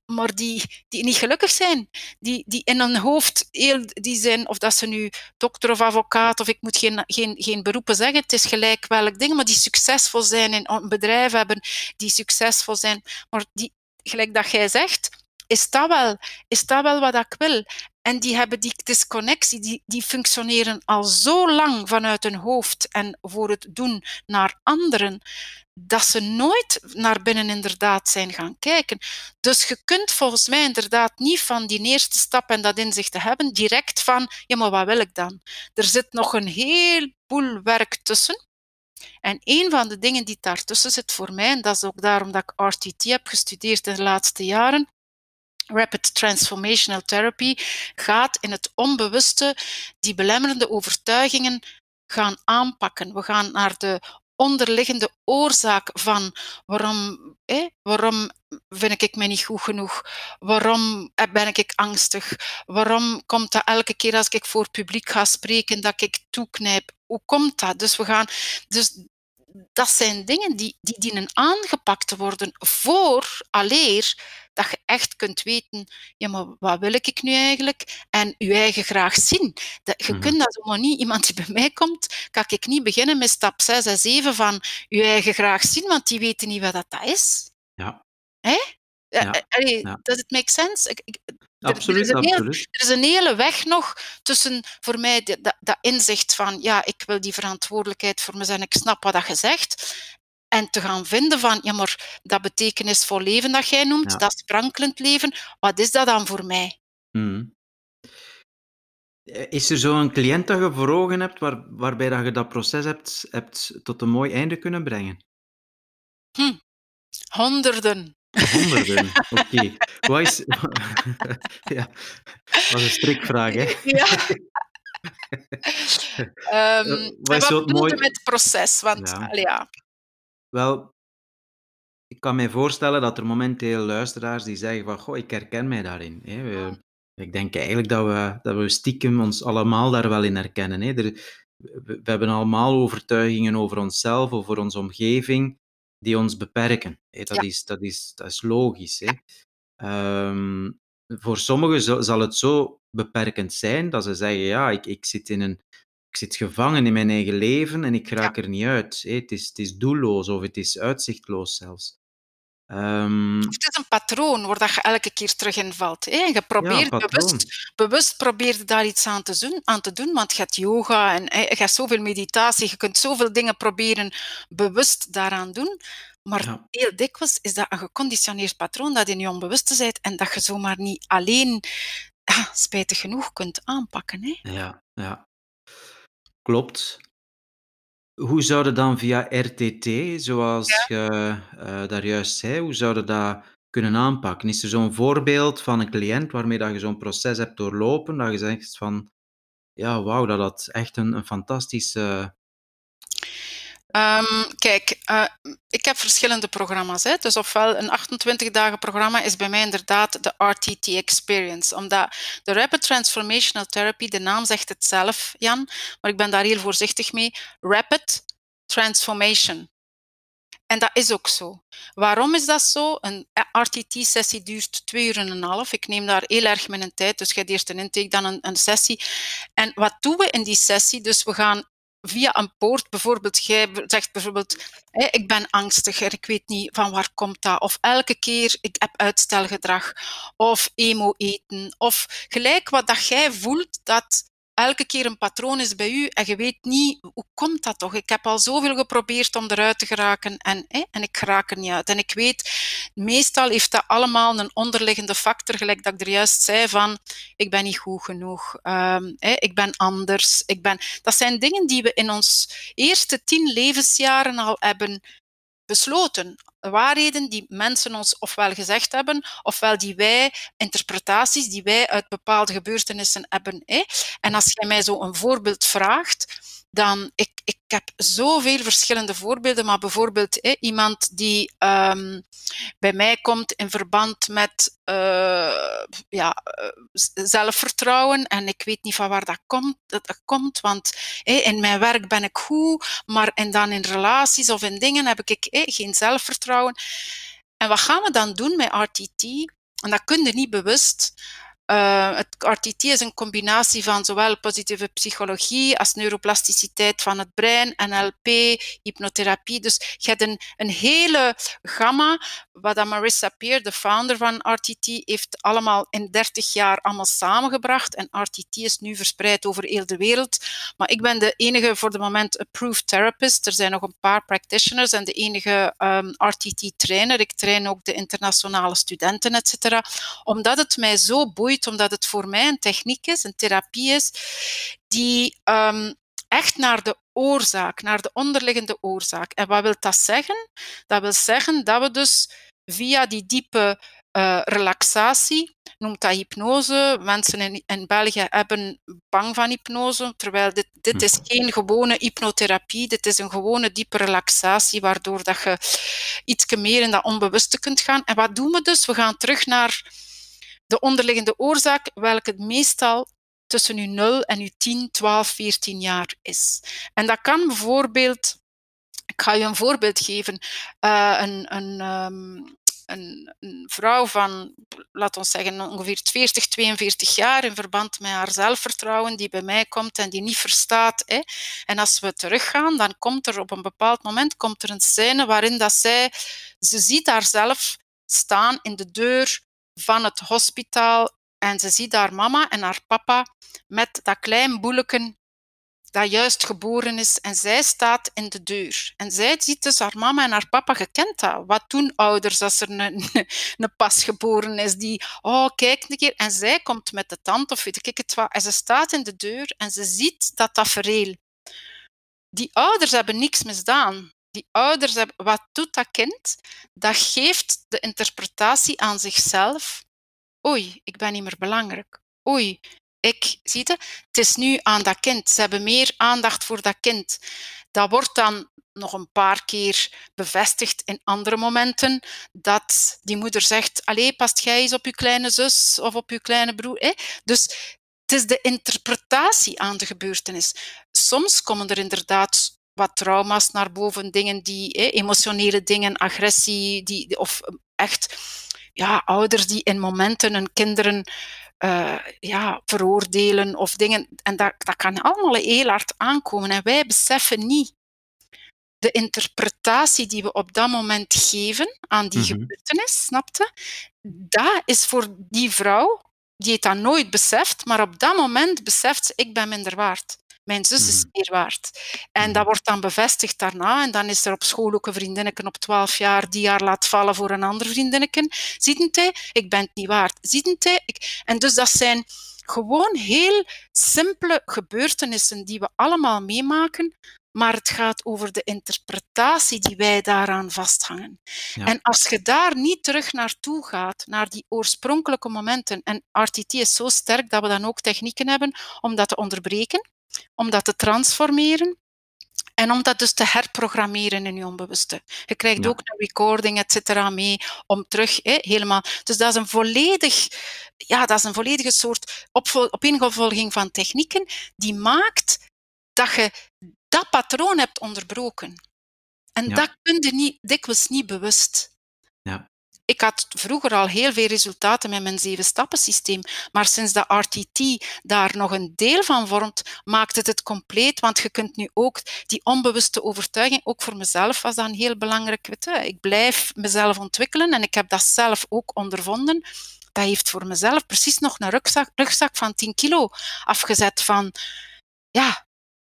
S1: maar die, die niet gelukkig zijn. Die, die in hun hoofd heel, die zijn, of dat ze nu dokter of advocaat, of ik moet geen, geen, geen beroepen zeggen, het is gelijk welk ding, maar die succesvol zijn in een bedrijf hebben, die succesvol zijn, maar die, gelijk dat jij zegt, is dat wel, is dat wel wat ik wil? En die hebben die disconnectie, die, die functioneren al zo lang vanuit hun hoofd en voor het doen naar anderen, dat ze nooit naar binnen inderdaad zijn gaan kijken. Dus je kunt volgens mij inderdaad niet van die eerste stap en dat inzicht te hebben, direct van, ja, maar wat wil ik dan? Er zit nog een heleboel werk tussen. En een van de dingen die daartussen zit voor mij, en dat is ook daarom dat ik RTT heb gestudeerd in de laatste jaren, Rapid Transformational Therapy gaat in het onbewuste die belemmerende overtuigingen gaan aanpakken. We gaan naar de onderliggende oorzaak van waarom, waarom vind ik me niet goed genoeg? Waarom ben ik angstig? Waarom komt dat elke keer als ik voor publiek ga spreken dat ik toeknijp? Hoe komt dat? Dus we gaan. Dus dat zijn dingen die, die dienen aangepakt te worden voor alleer dat je echt kunt weten, ja, maar wat wil ik nu eigenlijk? En je eigen graag zien. Dat, je
S3: Mhm.
S1: kunt dat zomaar niet, iemand die bij mij komt, kan ik niet beginnen met stap 6 en 7 van je eigen graag zien, want die weten niet wat dat is.
S3: Ja.
S1: Hè?
S3: Ja,
S1: eh, allee,
S3: ja.
S1: Does it make sense? Ik, ik, er- er, is
S3: Absoluut,
S1: hele,
S3: absoluut.
S1: er is een hele weg nog tussen voor mij dat, dat inzicht van ja, ik wil die verantwoordelijkheid voor mezelf en ik snap wat dat je zegt. En te gaan vinden van, ja, maar dat betekenisvol leven dat jij noemt,
S3: Ja.
S1: dat sprankelend leven, wat is dat dan voor mij?
S3: Mhm. Eh, Is er zo'n cliënt dat je voor ogen hebt waar, waarbij dat je dat proces hebt, hebt tot een mooi einde kunnen brengen?
S1: Hm. Honderden.
S3: Honderden. *laughs* Oké. Wat is... *laughs* ja, dat was een strikvraag, hè?
S1: Ja. *laughs* En
S3: wat is
S1: wat
S3: het mooie-
S1: met proces? Want,
S3: Ja.
S1: allee, ja.
S3: Wel, ik kan mij voorstellen dat er momenteel luisteraars die zeggen van, goh, ik herken mij daarin. Hè. We- ik denk eigenlijk dat we, dat we stiekem ons allemaal daar wel in herkennen. Hè. Er, we, we hebben allemaal overtuigingen over onszelf, over onze omgeving, die ons beperken. Hè. Dat,
S1: Ja.
S3: is, dat, is, dat is logisch. Hè. Ehm, voor sommigen zal, zal het zo beperkend zijn dat ze zeggen, ja, ik, ik zit in een ik zit gevangen in mijn eigen leven en ik raak er niet uit. Het, is, het is doelloos of het is uitzichtloos zelfs. Ehm,
S1: Het is een patroon waar dat je elke keer terug in valt. En je probeert bewust, bewust probeert daar iets aan te, doen, aan te doen, want je hebt yoga en je hebt zoveel meditatie, je kunt zoveel dingen proberen bewust daaraan doen. Maar
S3: Ja.
S1: heel dikwijls is dat een geconditioneerd patroon dat in je onbewuste zit en dat je zomaar niet alleen, ah, spijtig genoeg, kunt aanpakken. Hè?
S3: ja, ja. Klopt. Hoe zouden dan via RTT, zoals je eh, daar juist zei, hoe zouden dat kunnen aanpakken? Is er zo'n voorbeeld van een cliënt waarmee dat je zo'n proces hebt doorlopen, dat je zegt van, ja, wauw, dat dat echt een, een fantastische...
S1: Ehm, kijk, eh, ik heb verschillende programma's. Hè. Dus ofwel een 28 dagen programma is bij mij inderdaad de RTT Experience. Omdat de Rapid Transformational Therapy, de naam zegt het zelf, Jan, maar ik ben daar heel voorzichtig mee. Rapid Transformation. En dat is ook zo. Waarom is dat zo? Een RTT-sessie duurt twee uur en een half. Ik neem daar heel erg mijn tijd. Dus je eerst een intake, dan een, een sessie. En wat doen we in die sessie? Dus we gaan via een poort, bijvoorbeeld, jij zegt bijvoorbeeld, ik ben angstig ik weet niet van waar komt dat. Of elke keer, ik heb uitstelgedrag. Of emo eten. Of gelijk wat dat jij voelt, dat elke keer een patroon is bij u en je weet niet, hoe komt dat toch? Ik heb al zoveel geprobeerd om eruit te geraken en, en ik raak er niet uit. En ik weet, meestal heeft dat allemaal een onderliggende factor, gelijk dat ik er juist zei van, ik ben niet goed genoeg, hè, ik ben anders. Ik ben... Dat zijn dingen die we in ons eerste tien levensjaren al hebben besloten. Waarheden die mensen ons ofwel gezegd hebben, ofwel die wij, interpretaties die wij uit bepaalde gebeurtenissen hebben. Hè? En als jij mij zo een voorbeeld vraagt, dan ik, ik heb zoveel verschillende voorbeelden, maar bijvoorbeeld iemand die um, bij mij komt in verband met uh, ja, zelfvertrouwen en ik weet niet van waar dat komt, dat komt want in mijn werk ben ik goed, maar en dan in relaties of in dingen heb ik hè, geen zelfvertrouwen. En wat gaan we dan doen met RTT? En dat kun je niet bewust. Uh, het RTT is een combinatie van zowel positieve psychologie als neuroplasticiteit van het brein, NLP, hypnotherapie. Dus je hebt een, hele gamma, wat Marissa Peer, de founder van RTT, heeft allemaal in 30 jaar allemaal samengebracht. En RTT is nu verspreid over heel de wereld. Maar ik ben de enige voor de moment approved therapist. Er zijn nog een paar practitioners en de enige um, RTT-trainer. Ik train ook de internationale studenten, et cetera. Omdat het mij zo boeit omdat het voor mij een techniek is, een therapie is, die um, echt naar de oorzaak, naar de onderliggende oorzaak. En wat wil dat zeggen? Dat wil zeggen dat we dus via die diepe uh, relaxatie, noemt dat hypnose. Mensen in, in België hebben bang van hypnose, terwijl dit, dit is hm. geen gewone hypnotherapie, dit is een gewone diepe relaxatie, waardoor dat je iets meer in dat onbewuste kunt gaan. En wat doen we dus? We gaan terug naar de onderliggende oorzaak, welke meestal tussen uw 0 en uw 10, 12, 14 jaar is. En dat kan bijvoorbeeld, ik ga je een voorbeeld geven, uh, een, een, um, een, een, vrouw van, laten we zeggen, ongeveer 40, 42 jaar in verband met haar zelfvertrouwen, die bij mij komt en die niet verstaat. Hè. En als we teruggaan, dan komt er op een bepaald moment komt er een scène waarin dat zij, ze ziet haarzelf staan in de deur van het hospitaal en ze ziet haar mama en haar papa met dat klein boeleken dat juist geboren is en zij staat in de deur. En zij ziet dus haar mama en haar papa gekend dat. Wat doen ouders als er een, *laughs* een pasgeboren is die, oh kijk een keer, en zij komt met de tand of weet ik het wat, en ze staat in de deur en ze ziet dat tafereel. Die ouders hebben niks misdaan. Die ouders hebben, wat doet dat kind? Dat geeft de interpretatie aan zichzelf. Oei, ik ben niet meer belangrijk. Oei, ik, zie het, het is nu aan dat kind. Ze hebben meer aandacht voor dat kind. Dat wordt dan nog een paar keer bevestigd in andere momenten, dat die moeder zegt, allee, past jij eens op je kleine zus of op je kleine broer? Hè? Dus het is de interpretatie aan de gebeurtenis. Soms komen er inderdaad wat trauma's naar boven, dingen die, hè, emotionele dingen, agressie, die, of echt ja, ouders die in momenten hun kinderen uh, ja, veroordelen of dingen. En dat, dat kan allemaal heel hard aankomen. En wij beseffen niet de interpretatie die we op dat moment geven aan die mm -hmm. gebeurtenis, snapte? Dat is voor die vrouw, die het dan nooit beseft, maar op dat moment beseft ze, ik ben minder waard. Mijn zus is mhm. meer waard. En dat mhm. wordt dan bevestigd daarna. En dan is er op school ook een vriendinnetje op 12 jaar die haar laat vallen voor een ander vriendinnetje. Ziet hij? Ik ben het niet waard. Ziet hij? Ik... En dus dat zijn gewoon heel simpele gebeurtenissen die we allemaal meemaken, maar het gaat over de interpretatie die wij daaraan vasthangen. Ja. En als je daar niet terug naartoe gaat, naar die oorspronkelijke momenten, en RTT is zo sterk dat we dan ook technieken hebben om dat te onderbreken, om dat te transformeren en om dat dus te herprogrammeren in je onbewuste. Je krijgt ja. ook een recording, et cetera, mee om terug helemaal. Dus dat is een volledig, ja, dat is een volledige soort opeenvolging van technieken die maakt dat je dat patroon hebt onderbroken. En ja. dat kun je niet, dikwijls niet bewust.
S3: Ja
S1: ik had vroeger al heel veel resultaten met mijn zeven-stappen-systeem, maar sinds dat RTT daar nog een deel van vormt, maakt het het compleet, want je kunt nu ook die onbewuste overtuiging, ook voor mezelf was dat een heel belangrijk, weet je, ik blijf mezelf ontwikkelen en ik heb dat zelf ook ondervonden. Dat heeft voor mezelf precies nog een rugzak, rugzak van 10 kilo afgezet van, ja,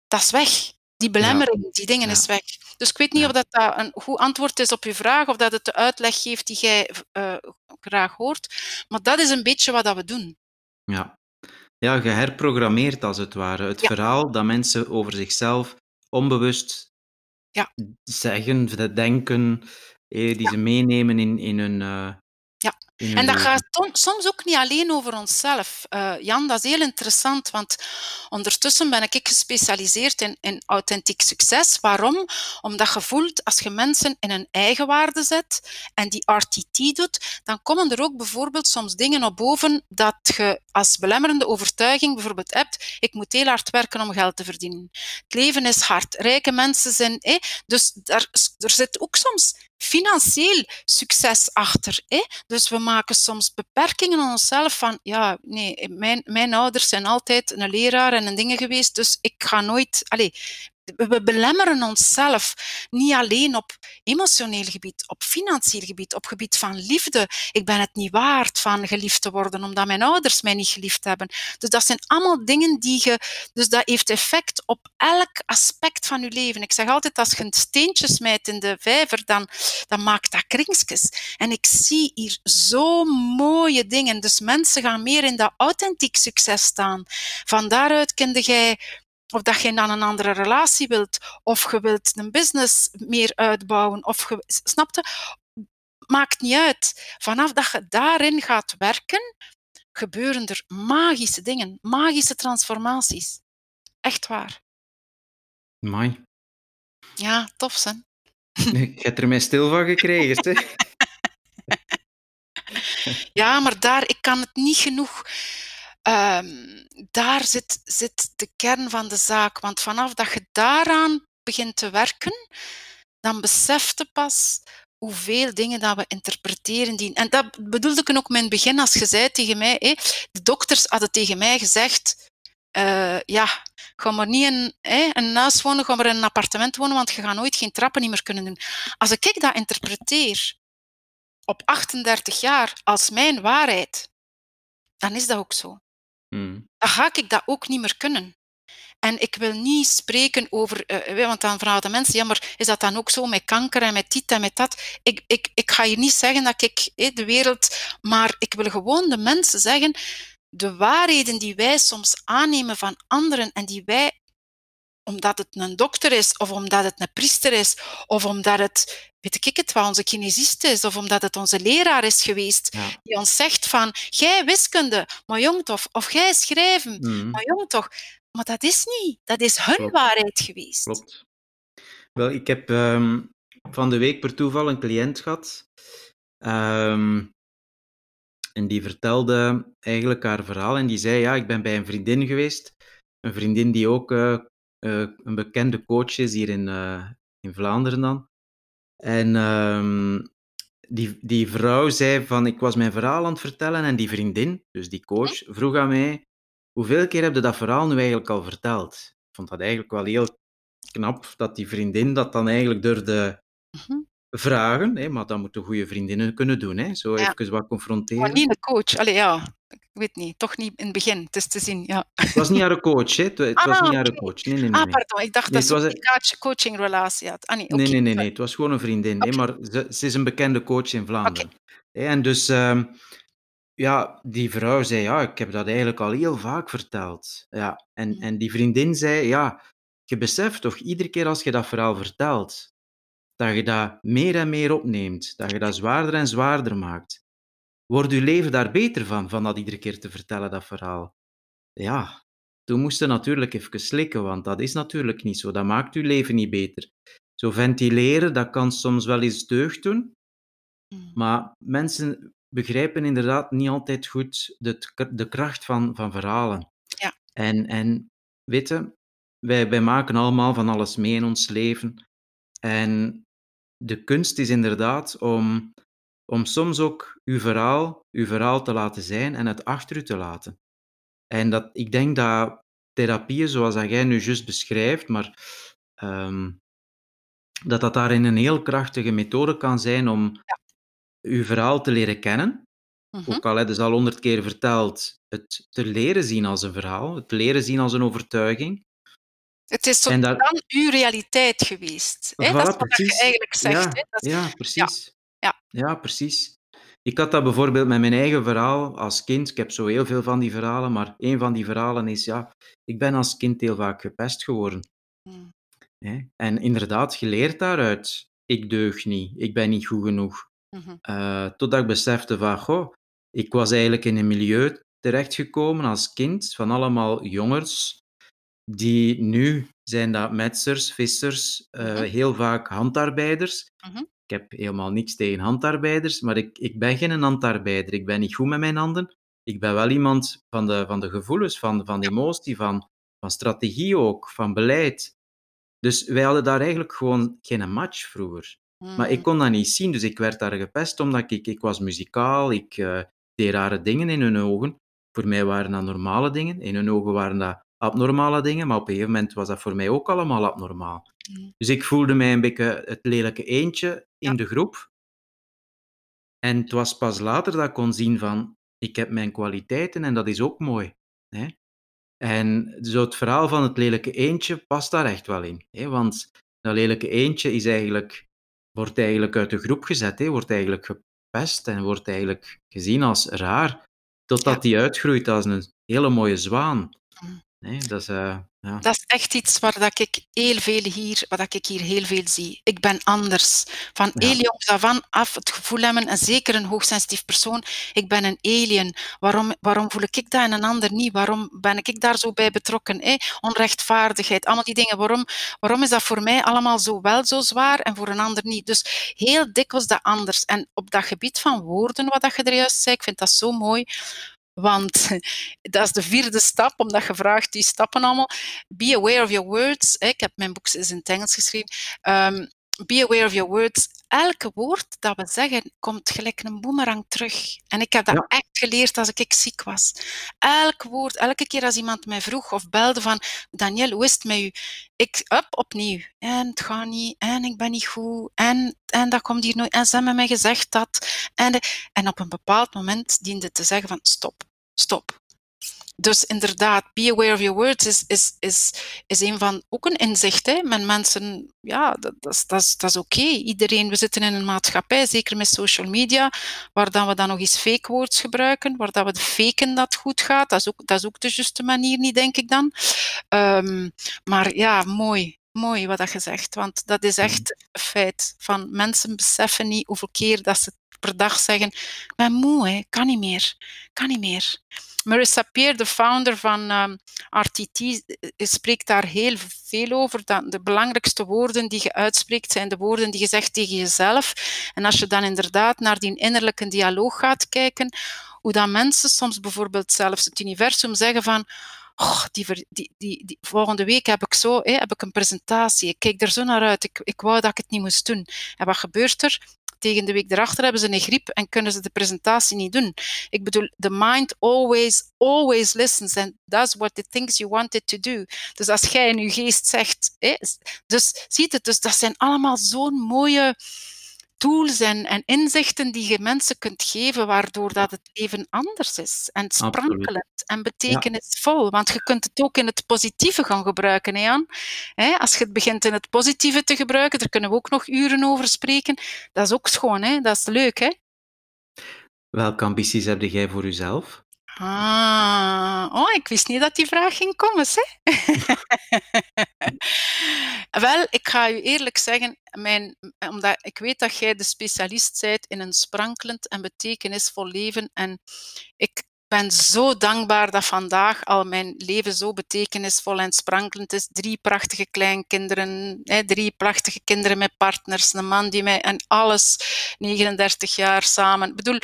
S1: dat is weg. Die belemmering, ja. die dingen ja. is weg. Dus ik weet niet ja. of dat, dat een goed antwoord is op je vraag, of dat het de uitleg geeft die jij uh, graag hoort. Maar dat is een beetje wat dat we doen.
S3: Ja, ja geherprogrammeerd als het ware. Het verhaal dat mensen over zichzelf onbewust
S1: ja.
S3: zeggen, denken, eh, die ze meenemen in, in hun, uh,
S1: en dat gaat soms ook niet alleen over onszelf. Uh, Jan, dat is heel interessant, want ondertussen ben ik gespecialiseerd in, in authentiek succes. Waarom? Omdat je voelt, als je mensen in een eigen waarde zet en die RTT doet, dan komen er ook bijvoorbeeld soms dingen op boven dat je als belemmerende overtuiging bijvoorbeeld hebt, ik moet heel hard werken om geld te verdienen. Het leven is hard. Rijke mensen zijn... Eh, dus daar, er zit ook soms financieel succes achter. Hè? Dus we maken soms beperkingen aan onszelf van, ja, nee, mijn, mijn ouders zijn altijd een leraar en een dingen geweest, dus ik ga nooit... Allez, we belemmeren onszelf niet alleen op emotioneel gebied, op financieel gebied, op gebied van liefde. Ik ben het niet waard van geliefd te worden, omdat mijn ouders mij niet geliefd hebben. Dus dat zijn allemaal dingen die je... Dus dat heeft effect op elk aspect van je leven. Ik zeg altijd, als je een steentje smijt in de vijver, dan, dan maakt dat kringsjes. En ik zie hier zo mooie dingen. Dus mensen gaan meer in dat authentiek succes staan. Van daaruit kende jij of dat je dan een andere relatie wilt, of je wilt een business meer uitbouwen, of je, snapte? maakt niet uit. Vanaf dat je daarin gaat werken, gebeuren er magische dingen, magische transformaties. Echt waar.
S3: Mooi.
S1: Ja, tof, hè? *laughs*
S3: Ik heb er mij stil van gekregen. Zeg. *laughs*
S1: Ja, maar daar, ik kan het niet genoeg. Ehm, daar zit, zit de kern van de zaak. Want vanaf dat je daaraan begint te werken, dan besef je pas hoeveel dingen dat we interpreteren. Die, en dat bedoelde ik ook in het begin als je zei tegen mij, de dokters hadden tegen mij gezegd, eh, ja, ga maar niet in een huis wonen, ga maar in een appartement wonen, want je gaat nooit geen trappen niet meer kunnen doen. Als ik dat interpreteer op 38 jaar als mijn waarheid, dan is dat ook zo.
S3: Hmm.
S1: Dan ga ik dat ook niet meer kunnen. En ik wil niet spreken over, eh, want dan vragen de mensen, ja, maar is dat dan ook zo met kanker en met dit en met dat? Ik, ik, ik ga hier niet zeggen dat ik de wereld, maar ik wil gewoon de mensen zeggen, de waarheden die wij soms aannemen van anderen en die wij, omdat het een dokter is, of omdat het een priester is, of omdat het, weet ik het wel, onze kinesist is, of omdat het onze leraar is geweest,
S3: Ja.
S1: die ons zegt van, jij wiskunde, maar jong toch, of jij schrijven,
S3: Hmm.
S1: maar jong toch. Maar dat is niet. Dat is hun
S3: Klopt.
S1: waarheid geweest.
S3: Klopt. Wel, ik heb ehm, van de week per toeval een cliënt gehad. ehm, en die vertelde eigenlijk haar verhaal. En die zei: Ja, ik ben bij een vriendin geweest. Een vriendin die ook eh, eh, een bekende coach is hier in, eh, in Vlaanderen dan. En ehm, die, die vrouw zei: van, Ik was mijn verhaal aan het vertellen. En die vriendin, dus die coach, vroeg aan mij: Hoeveel keer heb je dat verhaal nu eigenlijk al verteld? Ik vond dat eigenlijk wel heel knap dat die vriendin dat dan eigenlijk durfde
S1: Mhm.
S3: vragen. Hè, maar dat moeten goede vriendinnen kunnen doen. Hè, zo
S1: Ja.
S3: even wat confronteren.
S1: Maar niet een coach. Allee, ja. Ik weet niet. Toch niet in het begin. Het is te zien, ja.
S3: Het was niet haar coach. Hè. Het, het was
S1: Ah,
S3: niet haar
S1: oké.
S3: coach. Nee, nee, nee.
S1: Ah, pardon. Ik dacht
S3: Nee,
S1: dat ze een coach- coachingrelatie had. Ah, nee.
S3: Nee, nee, nee, nee. Het was gewoon een vriendin. hè, maar ze, ze is een bekende coach in Vlaanderen. En dus, ehm, ja, die vrouw zei, ja, ik heb dat eigenlijk al heel vaak verteld. Ja, en,
S1: Mm.
S3: en die vriendin zei, ja, je beseft toch iedere keer als je dat verhaal vertelt, dat je dat meer en meer opneemt, dat je dat zwaarder en zwaarder maakt. Wordt je leven daar beter van, van dat iedere keer te vertellen, dat verhaal? Ja, toen moest je natuurlijk even slikken, want dat is natuurlijk niet zo. Dat maakt je leven niet beter. Zo ventileren, dat kan soms wel eens deugd doen,
S1: Mm.
S3: maar mensen begrijpen inderdaad niet altijd goed de, de kracht van, van verhalen.
S1: Ja.
S3: En, en weet je, wij, wij maken allemaal van alles mee in ons leven. En de kunst is inderdaad om, om soms ook uw verhaal, uw verhaal te laten zijn en het achter u te laten. En dat, ik denk dat therapieën, zoals dat jij nu juist beschrijft, maar ehm, dat dat daarin een heel krachtige methode kan zijn om uw verhaal te leren kennen.
S1: Mhm.
S3: Ook al het al honderd keer verteld, het te leren zien als een verhaal, het leren zien als een overtuiging.
S1: Het is tot
S3: daar-
S1: dan uw realiteit geweest. Hè?
S3: Voilà,
S1: dat is wat
S3: precies.
S1: je eigenlijk zegt.
S3: Ja,
S1: hè? Dat is-
S3: ja, precies.
S1: Ja.
S3: Ja, precies. Ik had dat bijvoorbeeld met mijn eigen verhaal als kind. Ik heb zo heel veel van die verhalen, maar een van die verhalen is, ja, ik ben als kind heel vaak gepest geworden.
S1: Mm.
S3: En inderdaad, geleerd daaruit, ik deug niet, ik ben niet goed genoeg. Eh, totdat ik besefte van, goh, ik was eigenlijk in een milieu terechtgekomen als kind van allemaal jongens die nu zijn dat metsers, vissers, eh,
S1: Mhm.
S3: heel vaak handarbeiders.
S1: Mhm.
S3: Ik heb helemaal niks tegen handarbeiders, maar ik, ik ben geen handarbeider. Ik ben niet goed met mijn handen. Ik ben wel iemand van de, van de gevoelens, van, van emotie, van, van strategie ook, van beleid. Dus wij hadden daar eigenlijk gewoon geen match vroeger. Maar ik
S1: Mm.
S3: kon dat niet zien, dus ik werd daar gepest omdat ik, ik was muzikaal, ik eh, deed rare dingen in hun ogen. Voor mij waren dat normale dingen, in hun ogen waren dat abnormale dingen, maar op een gegeven moment was dat voor mij ook allemaal abnormaal.
S1: Mm.
S3: Dus ik voelde mij een beetje het lelijke eentje in
S1: Ja.
S3: de groep. En het was pas later dat ik kon zien van, ik heb mijn kwaliteiten en dat is ook mooi. Hè? En zo het verhaal van het lelijke eentje past daar echt wel in. Hè? Want dat lelijke eentje is eigenlijk, wordt eigenlijk uit de groep gezet, hè? wordt eigenlijk gepest en wordt eigenlijk gezien als raar, totdat
S1: Ja.
S3: die uitgroeit als een hele mooie zwaan. Nee, dat is, uh, ja.
S1: Dat is echt iets waar dat ik heel veel hier, wat dat ik hier heel veel zie. Ik ben anders. Van ja. heel jongs af aan af het gevoel hebben, en zeker een hoogsensitief persoon, ik ben een alien. Waarom, waarom voel ik dat en een ander niet? Waarom ben ik daar zo bij betrokken? Eh? Onrechtvaardigheid, allemaal die dingen. Waarom, waarom is dat voor mij allemaal zo wel zo zwaar en voor een ander niet? Dus heel dikwijls dat anders. En op dat gebied van woorden, wat dat je er juist zei, ik vind dat zo mooi. Want dat is de vierde stap, omdat je vraagt die stappen allemaal. Be aware of your words. Ik heb mijn boek in het Engels geschreven. Um, be aware of your words. Elke woord dat we zeggen, komt gelijk een boemerang terug. En ik heb dat echt geleerd als ik ziek was. Elk woord, elke keer als iemand mij vroeg of belde van Daniel, hoe is het met u? Ik, up, opnieuw. En het gaat niet. En ik ben niet goed. En, en dat komt hier nooit. En ze hebben mij gezegd dat. En, en op een bepaald moment diende te zeggen van stop, stop. Dus inderdaad, be aware of your words is, is, is, is een van ook een inzicht. Hè? Met mensen, ja, dat, dat, dat dat is oké. Iedereen, we zitten in een maatschappij, zeker met social media, waar we dan nog eens fake words gebruiken, waar dat we faken dat goed gaat. Dat is ook, dat is ook de juiste manier niet, denk ik dan. Um, maar ja, mooi mooi wat je zegt, want dat is echt een feit. Van mensen beseffen niet hoeveel keer dat ze per dag zeggen: Ik ben moe, hè, kan niet meer, kan niet meer. Marissa Peer, de founder van um, RTT, spreekt daar heel veel over. Dat de belangrijkste woorden die je uitspreekt zijn de woorden die je zegt tegen jezelf. En als je dan inderdaad naar die innerlijke dialoog gaat kijken, hoe dat mensen soms bijvoorbeeld zelfs het universum zeggen van die, volgende week heb ik, zo, heb ik een presentatie. Ik kijk er zo naar uit. Ik, ik wou dat ik het niet moest doen. En wat gebeurt er? Tegen de week erachter hebben ze een griep en kunnen ze de presentatie niet doen. Ik bedoel, the mind always, always listens and does what it thinks you want it to do. Dus als jij in je geest zegt, dus ziet het, dus dat zijn allemaal zo'n mooie tools en, en, inzichten die je mensen kunt geven, waardoor dat het leven anders is en sprankelend en betekenisvol. Ja. Want je kunt het ook in het positieve gaan gebruiken, hè, Jan? als je het begint in het positieve te gebruiken, daar kunnen we ook nog uren over spreken. Dat is ook schoon, hè? dat is leuk. Hè?
S3: Welke ambities heb jij voor jezelf?
S1: Ah, oh, ik wist niet dat die vraag ging komen? *laughs* Wel, ik ga u eerlijk zeggen, mijn, omdat ik weet dat jij de specialist bent in een sprankelend en betekenisvol leven. En ik ben zo dankbaar dat vandaag al mijn leven zo betekenisvol en sprankelend is. Drie prachtige kleinkinderen, drie prachtige kinderen met partners, een man die mij en alles, 39 jaar samen. Ik bedoel,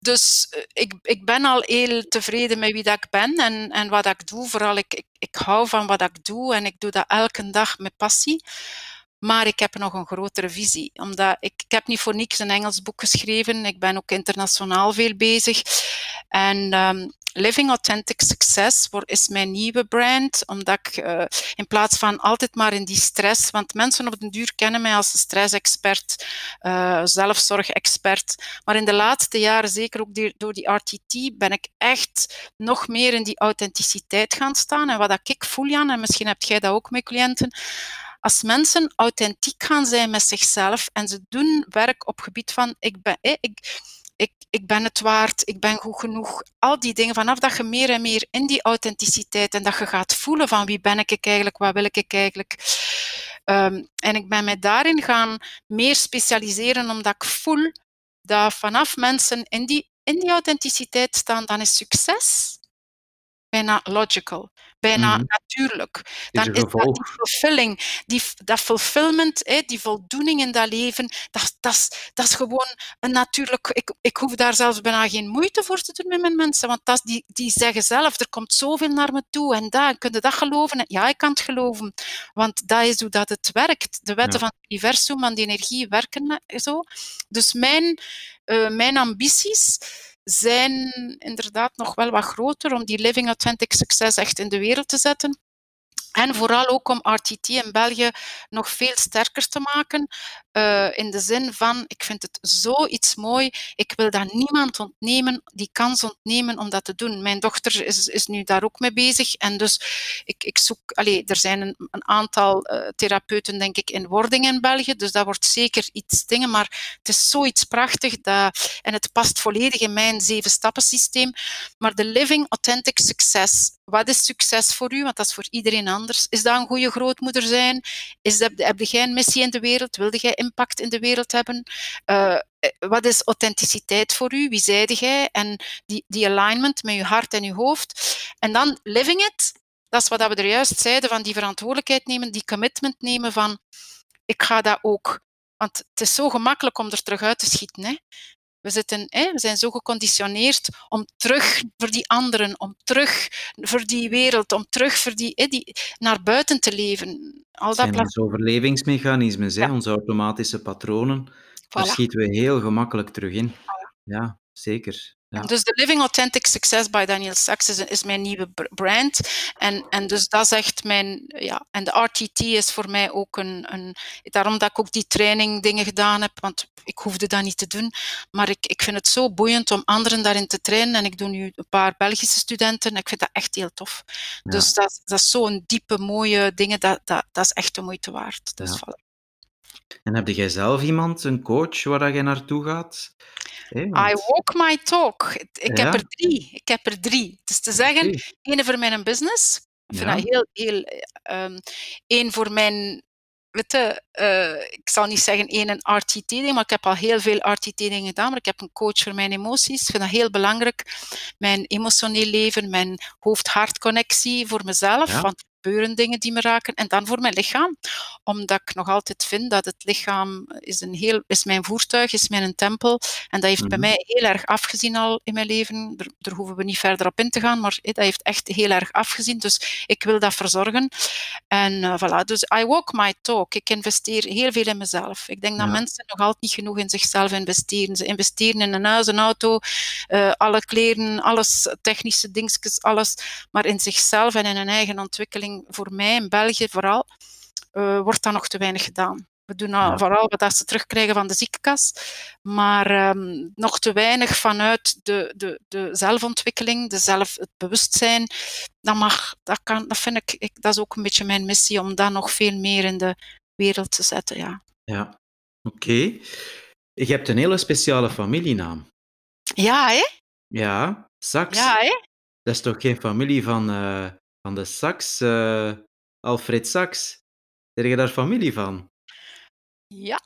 S1: dus eh, ik, ik ben al heel tevreden met wie dat ik ben en, en wat ik doe. Vooral, ik, ik, hou van wat ik doe en ik doe dat elke dag met passie. Maar ik heb nog een grotere visie. Omdat ik, ik heb niet voor niks een Engels boek geschreven. Ik ben ook internationaal veel bezig. En um, Living Authentic Success is mijn nieuwe brand, omdat ik uh, in plaats van altijd maar in die stress, want mensen op den duur kennen mij als stressexpert, uh, zelfzorgexpert, maar in de laatste jaren, zeker ook door die RTT, ben ik echt nog meer in die authenticiteit gaan staan. En wat ik voel, Jan, en misschien heb jij dat ook met cliënten, als mensen authentiek gaan zijn met zichzelf en ze doen werk op gebied van ik ben, ik, ik, ik ben het waard, ik ben goed genoeg. Al die dingen, vanaf dat je meer en meer in die authenticiteit en dat je gaat voelen van wie ben ik eigenlijk, wat wil ik eigenlijk. Um, en ik ben mij daarin gaan meer specialiseren omdat ik voel dat vanaf mensen in die, in die authenticiteit staan, dan is succes bijna logical, bijna mm. natuurlijk. Dan is, is dat die fulfilling, die, dat fulfillment, hè, die voldoening in dat leven, dat, dat, dat is gewoon een natuurlijk... Ik, ik hoef daar zelfs bijna geen moeite voor te doen met mijn mensen, want dat, die, die zeggen zelf, er komt zoveel naar me toe en daar, kun je dat geloven? Ja, ik kan het geloven, want dat is hoe dat het werkt. De wetten ja. van het universum, van die energie werken zo. Dus mijn, uh, mijn ambities zijn inderdaad nog wel wat groter om die living authentic success echt in de wereld te zetten. En vooral ook om RTT in België nog veel sterker te maken. Uh, in de zin van, ik vind het zoiets mooi. Ik wil dat niemand ontnemen, die kans ontnemen om dat te doen. Mijn dochter is, is nu daar ook mee bezig. En dus ik, ik zoek, allez, er zijn een, een aantal uh, therapeuten, denk ik, in wording in België. Dus dat wordt zeker iets dingen. Maar het is zoiets prachtig. Dat, en het past volledig in mijn zeven stappen systeem. Maar de Living Authentic Success. Wat is succes voor u? Want dat is voor iedereen anders. Is dat een goede grootmoeder zijn? Is dat, heb jij een missie in de wereld? Wilde jij impact in de wereld hebben? Uh, wat is authenticiteit voor u? Wie zijde jij? En die, die alignment met je hart en je hoofd. En dan living it. Dat is wat we er juist zeiden, van die verantwoordelijkheid nemen, die commitment nemen van ik ga dat ook. Want het is zo gemakkelijk om er terug uit te schieten. Hè? We, zitten, hè, we zijn zo geconditioneerd om terug voor die anderen, om terug voor die wereld, om terug voor die, hè, die naar buiten te leven.
S3: Al dat zijn onze overlevingsmechanismes, hè, onze automatische patronen. Daar schieten we heel gemakkelijk terug in. Ja, zeker. Ja.
S1: Dus de Living Authentic Success by Daniel Sachs is, is, mijn nieuwe brand. En, en dus dat is echt mijn... Ja, en de RTT is voor mij ook een, een... Daarom dat ik ook die training dingen gedaan heb, want ik hoefde dat niet te doen. Maar ik, ik vind het zo boeiend om anderen daarin te trainen. En ik doe nu een paar Belgische studenten en ik vind dat echt heel tof. Ja. Dus dat, dat is zo'n diepe, mooie dingen, dat, dat, dat is echt de moeite waard. Dus ja. voilà.
S3: En heb jij zelf iemand, een coach, waar je naartoe gaat?
S1: I walk my talk. Ik ja. heb er drie. Ik heb er drie. Dus te zeggen, okay. één voor mijn business. Ik vind ja. dat heel, heel... Um, één voor mijn... Weet je, uh, ik zal niet zeggen één een RTT-ding, maar ik heb al heel veel RTT-dingen gedaan. Maar ik heb een coach voor mijn emoties. Ik vind dat heel belangrijk. Mijn emotioneel leven, mijn hoofd-hart-connectie voor mezelf. Ja. Want gebeuren dingen die me raken. En dan voor mijn lichaam, omdat ik nog altijd vind dat het lichaam is, een heel, is mijn voertuig, is mijn tempel. En dat heeft bij mij heel erg afgezien al in mijn leven. Daar, daar, hoeven we niet verder op in te gaan, maar dat heeft echt heel erg afgezien. Dus ik wil dat verzorgen. En uh, voilà, dus I walk my talk. Ik investeer heel veel in mezelf. Ik denk ja. dat mensen nog altijd niet genoeg in zichzelf investeren. Ze investeren in een huis, een auto, uh, alle kleren, alles, technische dingetjes, alles. Maar in zichzelf en in hun eigen ontwikkeling voor mij in België vooral, uh, wordt dat nog te weinig gedaan. We doen ja. vooral wat ze terugkrijgen van de ziekenkas, maar um, nog te weinig vanuit de, de, de zelfontwikkeling, de zelf, het bewustzijn. Dat, mag, dat, kan, dat vind ik, ik, dat is ook een beetje mijn missie, om dat nog veel meer in de wereld te zetten. Ja,
S3: ja. oké. Okay. Je hebt een hele speciale familienaam.
S1: Ja, hè?
S3: Ja, Saks.
S1: Ja, hè?
S3: Dat is toch geen familie van uh, van de Sax, uh, Alfred Sax. Ben je daar familie van?
S1: Ja,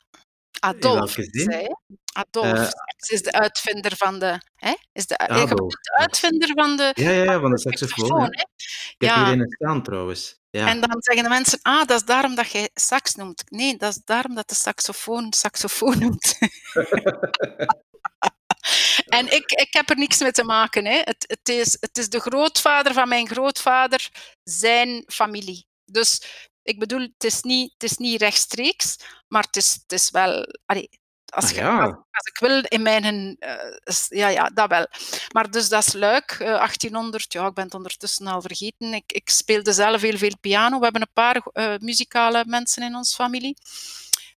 S1: Adolf. Zei, Adolf Sax is de uitvinder van de. Hè? Is de, Adolf. de uitvinder van de.
S3: Ja, ja, ja van de saxofoon. Ik heb ja. hier in het staan trouwens. Ja.
S1: En dan zeggen de mensen, ah, dat is daarom dat jij sax noemt. Nee, dat is daarom dat de saxofoon saxofoon noemt. *laughs* *laughs* En ik, ik heb er niks mee te maken. Hè. Het, het, is, het is de grootvader van mijn grootvader, zijn familie. Dus ik bedoel, het is niet, het is niet rechtstreeks, maar het is, het is wel. Allee, als, ah, ja. als, als, ik wil in mijn. Uh, ja, ja, dat wel. Maar dus dat is leuk. Uh, 1800, ja, ik ben het ondertussen al vergeten. Ik, ik speelde zelf heel veel piano. We hebben een paar uh, muzikale mensen in onze familie.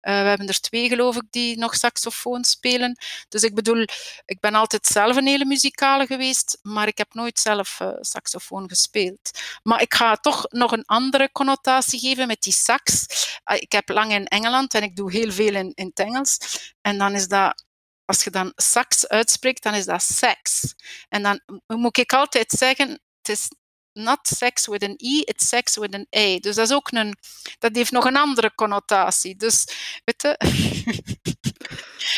S1: Uh, we hebben er twee, geloof ik, die nog saxofoon spelen. Dus ik bedoel, ik ben altijd zelf een hele muzikale geweest, maar ik heb nooit zelf uh, saxofoon gespeeld. Maar ik ga toch nog een andere connotatie geven met die sax. Uh, ik heb lang in Engeland en ik doe heel veel in, in het Engels. En dan is dat als je dan sax uitspreekt, dan is dat seks. En dan moet ik altijd zeggen, het is not sex with an E, it's sex with an A. Dus dat is ook een, dat heeft nog een andere connotatie. Dus, weet je... *laughs*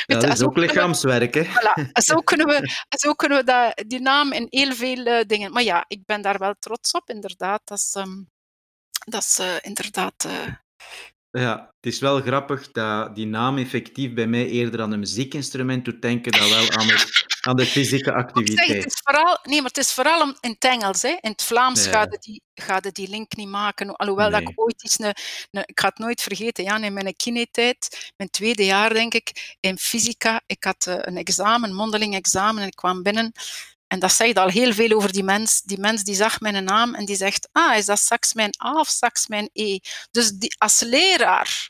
S3: Ja, dat is ook lichaamswerk, hè?
S1: Voilà. *laughs* Zo kunnen we, zo kunnen we dat, die naam in heel veel uh, dingen... Maar ja, ik ben daar wel trots op, inderdaad. Dat is, um, dat is uh, inderdaad... Uh,
S3: ja, het is wel grappig dat die naam effectief bij mij eerder aan een muziekinstrument doet denken dan wel aan, het, aan de fysieke *laughs* activiteit.
S1: Zeg, het is vooral, nee, maar het is vooral in het Engels. Hè. In het Vlaams ja. gaat die, gaat die link niet maken. Alhoewel nee. dat ik ooit. Een, een, ik ga het nooit vergeten, ja, in mijn kinetijd, mijn tweede jaar denk ik, in fysica, ik had uh, een examen, een mondeling examen, en ik kwam binnen En dat zegt al heel veel over die mens. Die mens die zag mijn naam en die zegt, ah, is dat straks mijn A of straks mijn E? Dus die, als leraar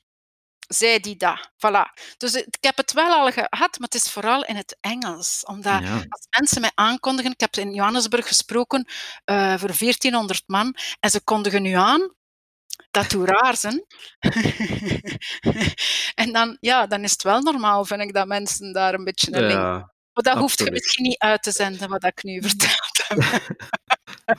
S1: zei die dat. Voilà. Dus ik heb het wel al gehad, maar het is vooral in het Engels. Omdat
S3: Ja.
S1: als mensen mij aankondigen, ik heb in Johannesburg gesproken uh, voor 1400 man, en ze kondigen nu aan, dat doet raar zijn. *laughs* en dan, ja, dan is het wel normaal, vind ik, dat mensen daar een beetje een link
S3: Ja,
S1: maar dat hoeft je misschien niet uit te zenden, wat ik nu *laughs* verteld heb.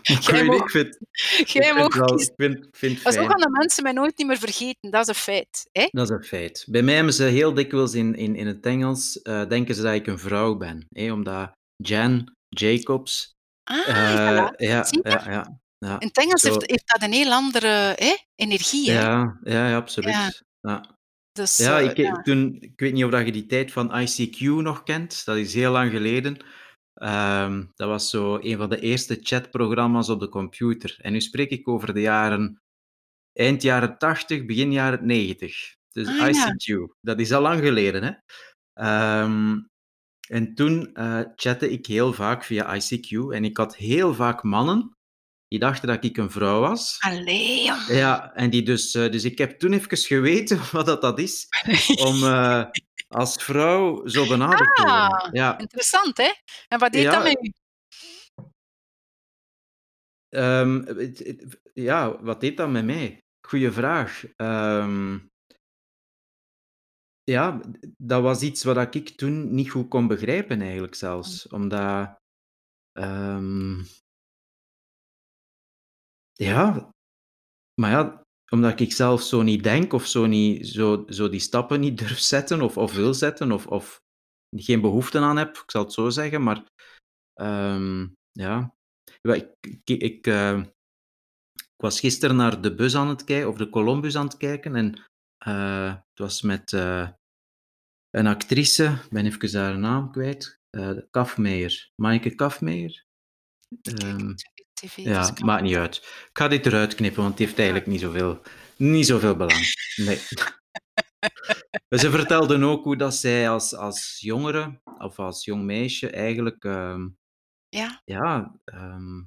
S3: ik
S1: Jij
S3: weet niet,
S1: mag-
S3: ik vind, *laughs*
S1: Jij
S3: vind,
S1: mag
S3: wel,
S1: kiezen.
S3: ik vind, vind het
S1: Maar zo
S3: fijn.
S1: gaan de mensen mij nooit niet meer vergeten, dat is een feit. Hè?
S3: Dat is een feit. Bij mij hebben ze heel dikwijls in, in, in het Engels eh, denken ze dat ik een vrouw ben. Hè? Omdat Jan Jacobs.
S1: Ah,
S3: eh, ja, ja, ja, ja.
S1: In het Engels heeft, heeft dat een heel andere hè, energie. Hè?
S3: Ja, ja, ja, absoluut.
S1: Ja.
S3: Ja.
S1: Dus,
S3: Ja,
S1: eh,
S3: ik,
S1: ja.
S3: Toen, ik weet niet of je die tijd van ICQ nog kent. Dat is heel lang geleden. Ehm, dat was zo een van de eerste chatprogramma's op de computer. En nu spreek ik over de jaren... Eind jaren 80, begin jaren 90. Dus
S1: Ah, ja.
S3: ICQ. Dat is al lang geleden, hè. Ehm, en toen eh, chatte ik heel vaak via ICQ. En ik had heel vaak mannen die dachten dat ik een vrouw was.
S1: Allee.
S3: Ja, en die dus, eh, dus ik heb toen even geweten *laughs* wat dat, dat is om *laughs* eh, als vrouw zo benaderd te worden.
S1: Ah,
S3: Ja,
S1: Interessant, hè? En wat deed
S3: Ja.
S1: dat met u?
S3: het- ja, wat deed dat met mij? Goeie vraag. Ehm, ja, dat was iets wat ik toen niet goed kon begrijpen, eigenlijk zelfs. Omdat, ehm, ja, maar ja, omdat ik zelf zo niet denk of zo, niet, zo, zo die stappen niet *laughs* durf zetten of, of wil zetten of, of geen behoefte aan heb, ik zal het zo zeggen. Maar ehm, ja, ik, ik, ik, eh, ik was gisteren naar de bus aan het kijken, of de Columbus aan het kijken. En eh, het was met eh, een actrice, ik ben even haar naam kwijt, eh Kafmeijer, Maaike Kafmeijer.
S1: Tv, dus
S3: ja,
S1: kan-
S3: maakt niet uit. Ik ga dit eruit knippen, want het heeft eigenlijk niet zoveel, niet zoveel belang. Nee. *laughs* Ze vertelden ook hoe dat zij als, als jongere, of als jong meisje, eigenlijk ehm,
S1: Ja,
S3: ja, ehm,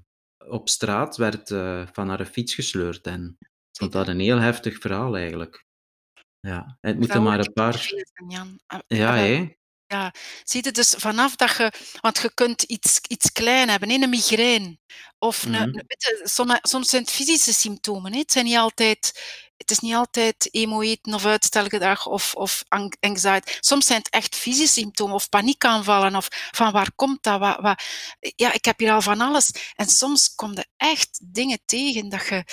S3: op straat werd eh, van haar fiets gesleurd. En ik vond dat een heel heftig verhaal eigenlijk. Ja, en het moeten maar een
S1: die
S3: paar...
S1: Jan. Ah,
S3: Ja,
S1: ah, wel,
S3: hè?
S1: Ja, zie je dus vanaf dat je, want je kunt iets, iets klein hebben, hè, een migraine. Of een,
S3: Mhm.
S1: een- weet je, sommige- soms zijn het fysische symptomen. Hè. Het, zijn niet altijd, het is niet altijd emo eten of uitstelgedrag of, of ang- anxiety. Soms zijn het echt fysische symptomen of paniekaanvallen. Of van waar komt dat? Wat, wat, ja, ik heb hier al van alles. En soms kom je echt dingen tegen dat je,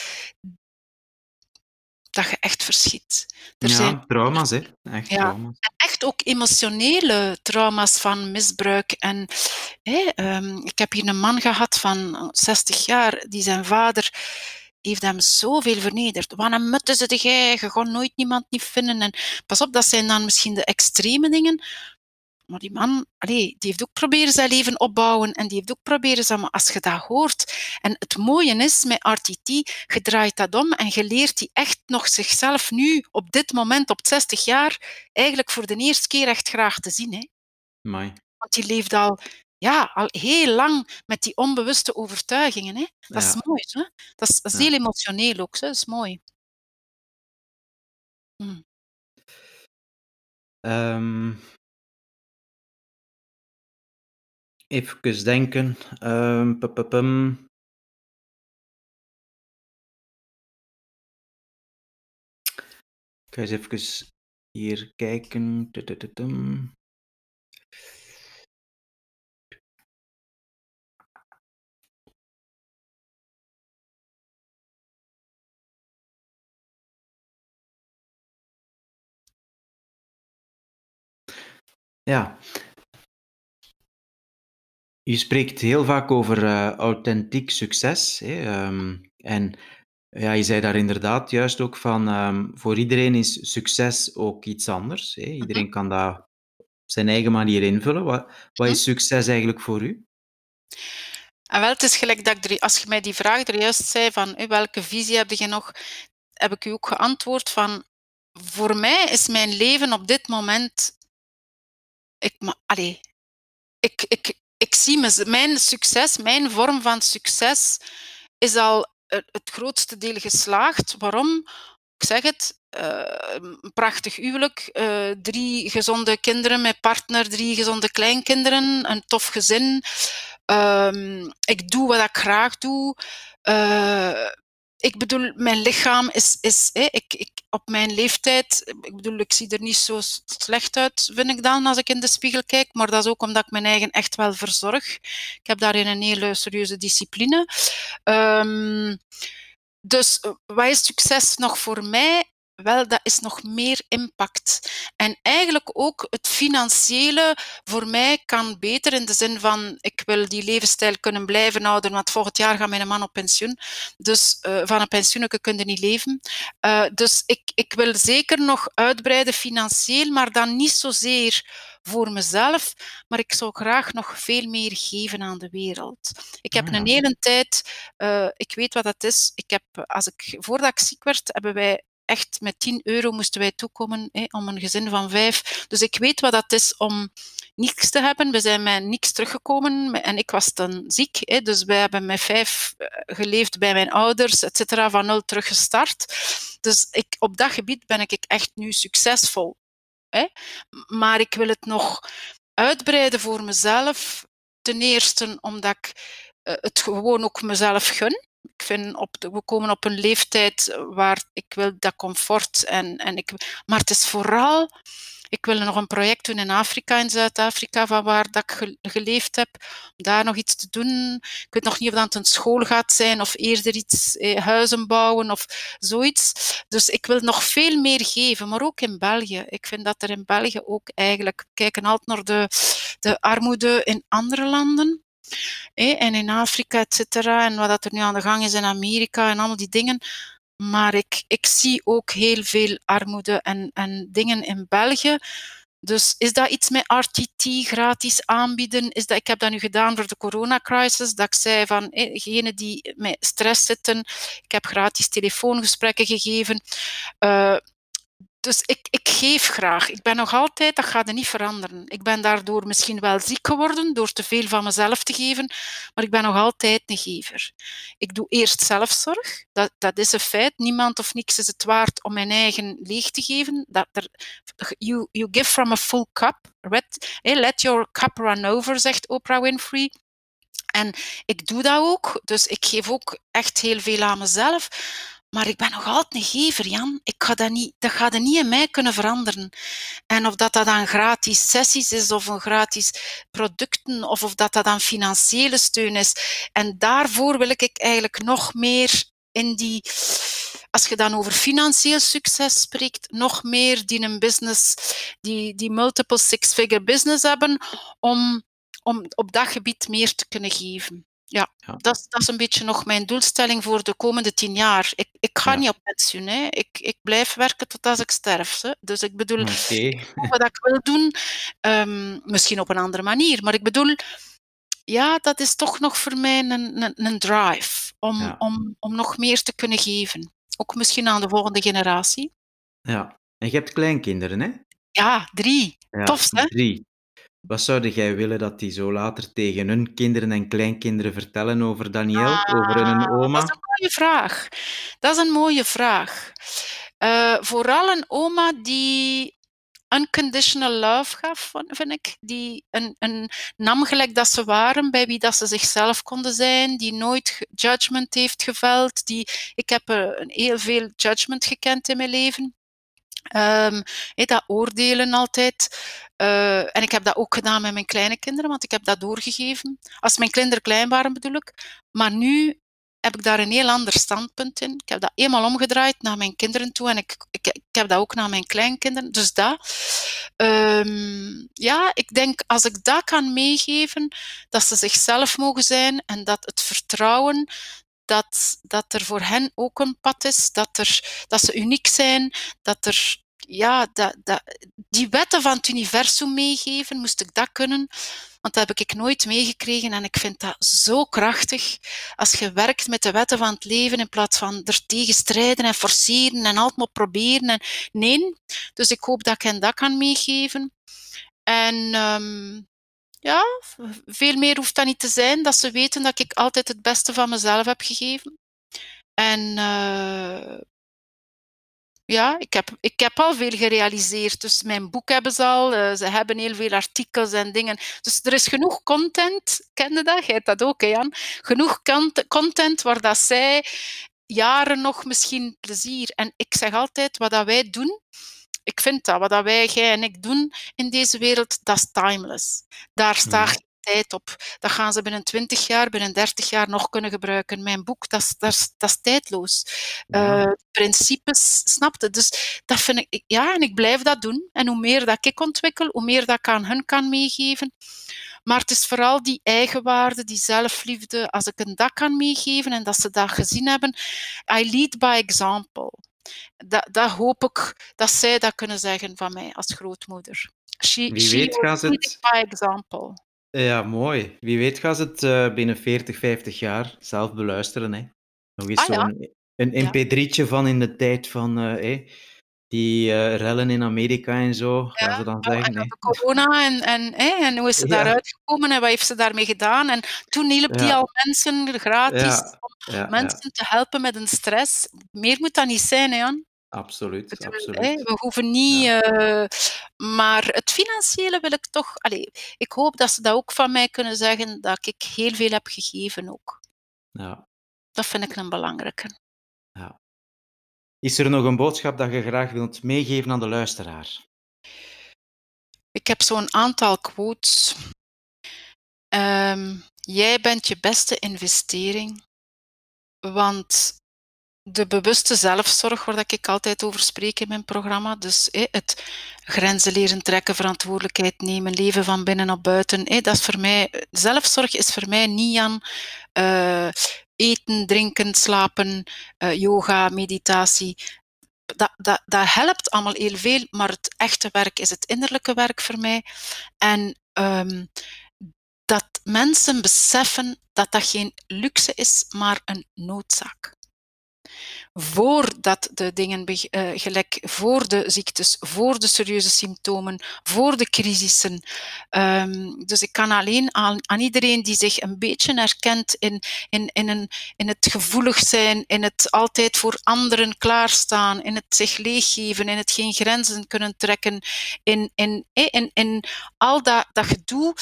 S1: dat je echt verschiet. Er
S3: ja,
S1: zijn
S3: trauma's, hè? Echt
S1: Ja.
S3: trauma's.
S1: echt ook emotionele trauma's van misbruik. En ehm, ik heb hier een man gehad van 60 jaar, die zijn vader heeft hem zoveel vernederd. Een mutte ze de jij, je gaat nooit niemand niet vinden. En pas op, dat zijn dan misschien de extreme dingen. Maar die man, allee, die heeft ook proberen zijn leven opbouwen en die heeft ook proberen zijn, maar als je dat hoort. En het mooie is met RTT, je draait dat om en je leert die echt nog zichzelf nu, op dit moment, op 60 jaar, eigenlijk voor de eerste keer echt graag te zien. Hè?
S3: Amai.
S1: Want die leeft al, ja, al heel lang met die onbewuste overtuigingen. Hè? Dat is
S3: Ja.
S1: mooi. Hè? Dat is, dat is
S3: Ja.
S1: heel emotioneel ook. Hè? Dat is mooi. Hm.
S3: Even denken. Ehm, pu- pu- pum. Ik ga eens even hier kijken. Tududutum. Ja. Je spreekt heel vaak over eh, authentiek succes. Hè? ehm, en ja, je zei daar inderdaad juist ook van, ehm, voor iedereen is succes ook iets anders. Hè? Iedereen kan dat op zijn eigen manier invullen. Wat, wat is succes eigenlijk voor u?
S1: En wel, het is gelijk dat ik er, als je mij die vraag er juist zei van welke visie heb je nog, heb ik u ook geantwoord van voor mij is mijn leven op dit moment, ik, ma- allee, ik, ik, ik zie mijn succes, mijn vorm van succes, is al eh, het grootste deel geslaagd. Waarom? Ik zeg het, eh, een prachtig huwelijk, eh, drie gezonde kinderen met partner, drie gezonde kleinkinderen, een tof gezin. Ehm, ik doe wat ik graag doe. Ik bedoel, mijn lichaam is, is ik, ik, op mijn leeftijd, ik bedoel, ik zie er niet zo slecht uit, vind ik dan, als ik in de spiegel kijk. Maar dat is ook omdat ik mijn eigen echt wel verzorg. Ik heb daarin een hele serieuze discipline. Ehm, dus eh, wat is succes nog voor mij? Wel, dat is nog meer impact. En eigenlijk ook het financiële voor mij kan beter in de zin van ik wil die levensstijl kunnen blijven houden, want volgend jaar gaat mijn man op pensioen. Dus uh, van een pensioenke kun je niet leven. Uh, dus ik, ik wil zeker nog uitbreiden financieel, maar dan niet zozeer voor mezelf, maar ik zou graag nog veel meer geven aan de wereld. Ik heb ah, een hele tijd, uh, ik weet wat dat is, ik heb, als ik, voordat ik ziek werd, hebben wij echt met 10 euro moesten wij toekomen hè, om een gezin van vijf. Dus ik weet wat dat is om niks te hebben. We zijn met niks teruggekomen en ik was dan ziek. Hè, dus wij hebben met vijf geleefd bij mijn ouders, et cetera, van nul teruggestart. Dus ik, op dat gebied ben ik echt nu succesvol. Hè. Maar ik wil het nog uitbreiden voor mezelf. Ten eerste omdat ik uh, het gewoon ook mezelf gun. Ik vind op we komen op een leeftijd waar ik wil dat comfort en, en ik, maar het is vooral, ik wil nog een project doen in Afrika, in Zuid-Afrika, van waar dat ik ge, geleefd heb, om daar nog iets te doen. Ik weet nog niet of dat een school gaat zijn of eerder iets, eh, huizen bouwen of zoiets. Dus ik wil nog veel meer geven, maar ook in België. Ik vind dat er in België ook eigenlijk, kijken altijd naar de, de armoede in andere landen. Eh, en in Afrika, et cetera, en wat er nu aan de gang is in Amerika en allemaal die dingen. Maar ik, ik zie ook heel veel armoede en, en dingen in België. Dus is dat iets met RTT gratis aanbieden? Is dat, ik heb dat nu gedaan voor de coronacrisis, dat ik zei van eh, degenen die met stress zitten, ik heb gratis telefoongesprekken gegeven. Uh, dus ik, ik geef graag. Ik ben nog altijd, dat gaat er niet veranderen. Ik ben daardoor misschien wel ziek geworden door te veel van mezelf te geven, maar ik ben nog altijd een gever. Ik doe eerst zelfzorg. Dat, dat is een feit. Niemand of niks is het waard om mijn eigen leeg te geven. Dat er, you, you give from a full cup. Let, let your cup run over, zegt Oprah Winfrey. En ik doe dat ook. Dus ik geef ook echt heel veel aan mezelf. Maar ik ben nog altijd een gever, Jan. Ik ga dat, niet, dat gaat er niet in mij kunnen veranderen. En of dat, dat dan gratis sessies is, of een gratis producten, of of dat dat dan financiële steun is. En daarvoor wil ik eigenlijk nog meer in die, als je dan over financieel succes spreekt, nog meer die een business, die, die multiple six-figure business hebben, om, om op dat gebied meer te kunnen geven. Ja, ja. Dat, dat, is een beetje nog mijn doelstelling voor de komende tien jaar. Ik, ik ga ja. niet op pensioen. Hè. Ik, ik blijf werken tot als ik sterf. Hè. Dus ik bedoel,
S3: okay.
S1: wat ik wil doen, um, misschien op een andere manier. Maar ik bedoel, ja, dat is toch nog voor mij een, een, een drive om, ja. om, om nog meer te kunnen geven. Ook misschien aan de volgende generatie.
S3: Ja, en je hebt kleinkinderen, hè?
S1: Ja, drie. Tof, hè?
S3: Drie. Wat zou jij willen dat die zo later tegen hun kinderen en kleinkinderen vertellen over Daniel, ah, over hun oma?
S1: Dat is een mooie vraag. Dat is een mooie vraag. Uh, vooral een oma die unconditional love gaf, vind ik. Die een, een nam gelijk dat ze waren, bij wie dat ze zichzelf konden zijn, die nooit judgment heeft geveld. Die, ik heb een heel veel judgment gekend in mijn leven. Hey, dat oordelen altijd. Uh, en ik heb dat ook gedaan met mijn kleine kinderen, want ik heb dat doorgegeven. Als mijn kinderen klein waren, bedoel ik. Maar nu heb ik daar een heel ander standpunt in. Ik heb dat eenmaal omgedraaid naar mijn kinderen toe en ik, ik, ik heb dat ook naar mijn kleinkinderen. Dus dat. Um, ja, ik denk als ik dat kan meegeven, dat ze zichzelf mogen zijn en dat het vertrouwen dat, dat er voor hen ook een pad is, dat, er, dat ze uniek zijn, dat er ja, dat, dat, die wetten van het universum meegeven, moest ik dat kunnen, want dat heb ik nooit meegekregen en ik vind dat zo krachtig als je werkt met de wetten van het leven in plaats van er tegen strijden en forceren en altijd maar proberen. En, nee, dus ik hoop dat ik hen dat kan meegeven. En um, ja, veel meer hoeft dat niet te zijn. Dat ze weten dat ik altijd het beste van mezelf heb gegeven. En eh, ja, ik heb, ik heb al veel gerealiseerd. Dus mijn boek hebben ze al. eh, ze hebben heel veel artikels en dingen. Dus er is genoeg content. Kende dat? Jij dat ook, hè, Jan? Genoeg content waar dat zij jaren nog misschien plezier. En ik zeg altijd, wat dat wij doen, ik vind dat, wat wij, jij en ik doen in deze wereld, dat is timeless. Daar staat
S3: Mhm.
S1: geen tijd op. Dat gaan ze binnen 20 jaar, binnen 30 jaar nog kunnen gebruiken. Mijn boek, dat is, dat is, dat is tijdloos.
S3: Ja.
S1: Eh, principes, snapte? Dus dat vind ik, ja, en ik blijf dat doen. En hoe meer dat ik ontwikkel, hoe meer dat ik aan hun kan meegeven. Maar het is vooral die eigenwaarde, die zelfliefde. Als ik een dat kan meegeven en dat ze dat gezien hebben, I lead by example. Dat, dat hoop ik dat zij dat kunnen zeggen van mij als grootmoeder. She,
S3: Wie
S1: she
S3: weet gaan ze het-
S1: by example.
S3: Ja, mooi. Wie weet gaan ze het eh, binnen 40, 50 jaar zelf beluisteren. Hè. Nog eens
S1: Ah, ja.
S3: zo'n een
S1: Ja.
S3: mp3'tje van in de tijd van eh, die eh, rellen in Amerika en zo, gaan ze dan
S1: Ja,
S3: zeggen.
S1: en de corona en, en, en hoe is ze
S3: Ja.
S1: daaruit gekomen en wat heeft ze daarmee gedaan? En toen hielp die
S3: Ja.
S1: al mensen gratis
S3: Ja,
S1: om
S3: Ja, ja,
S1: mensen te helpen met een stress. Meer moet dat niet zijn, hè, Jan.
S3: absoluut. Absoluut.
S1: we hoeven niet... eh, maar het financiële wil ik toch... Allee, ik hoop dat ze dat ook van mij kunnen zeggen, dat ik heel veel heb gegeven ook.
S3: Ja.
S1: Dat vind ik een belangrijke.
S3: Is er nog een boodschap dat je graag wilt meegeven aan de luisteraar?
S1: Ik heb zo'n aantal quotes. Ehm, jij bent je beste investering, want de bewuste zelfzorg, waar ik altijd over spreek in mijn programma, dus het grenzen leren trekken, verantwoordelijkheid nemen, leven van binnen naar buiten, dat is voor mij, zelfzorg is voor mij niet aan eh, eten, drinken, slapen, eh, yoga, meditatie. Dat, dat, dat helpt allemaal heel veel, maar het echte werk is het innerlijke werk voor mij. En ehm, dat mensen beseffen dat dat geen luxe is, maar een noodzaak. Voordat de dingen, eh, gelijk voor de ziektes, voor de serieuze symptomen, voor de crisissen. Ehm, dus ik kan alleen aan, aan iedereen die zich een beetje herkent in, in, in, een, in het gevoelig zijn, in het altijd voor anderen klaarstaan, in het zich leeggeven, in het geen grenzen kunnen trekken, in, in, eh, in, in al dat, dat gedoe,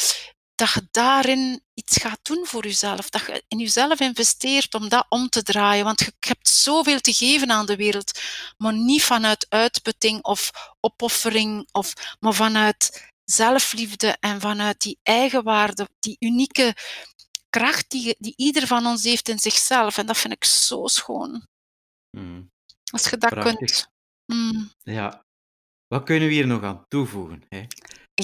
S1: dat je daarin iets gaat doen voor jezelf. Dat je in jezelf investeert om dat om te draaien. Want je hebt zoveel te geven aan de wereld, maar niet vanuit uitputting of opoffering, of, maar vanuit zelfliefde en vanuit die eigenwaarde, die unieke kracht die, die ieder van ons heeft in zichzelf. En dat vind ik zo schoon.
S3: Hmm.
S1: Als je dat
S3: Prachtig.
S1: kunt. Mm.
S3: Ja. Wat kunnen we hier nog aan toevoegen? Hè?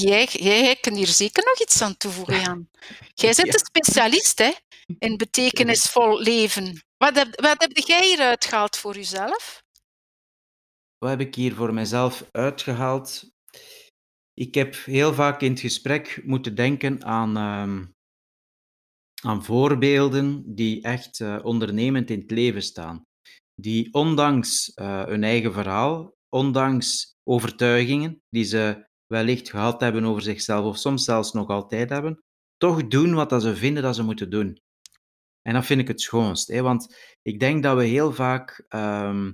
S1: Jij, jij, jij kunt hier zeker nog iets aan toevoegen, Jan. Jij bent
S3: Ja.
S1: een specialist hè, in betekenisvol leven. Wat heb, wat heb jij hieruit gehaald voor jezelf?
S3: Wat heb ik hier voor mezelf uitgehaald? Ik heb heel vaak in het gesprek moeten denken aan, ehm, aan voorbeelden die echt eh, ondernemend in het leven staan. Die ondanks eh, hun eigen verhaal, ondanks overtuigingen die ze wellicht gehad hebben over zichzelf of soms zelfs nog altijd hebben, toch doen wat dat ze vinden dat ze moeten doen. En dat vind ik het schoonst. Hè? Want ik denk dat we heel vaak, ehm,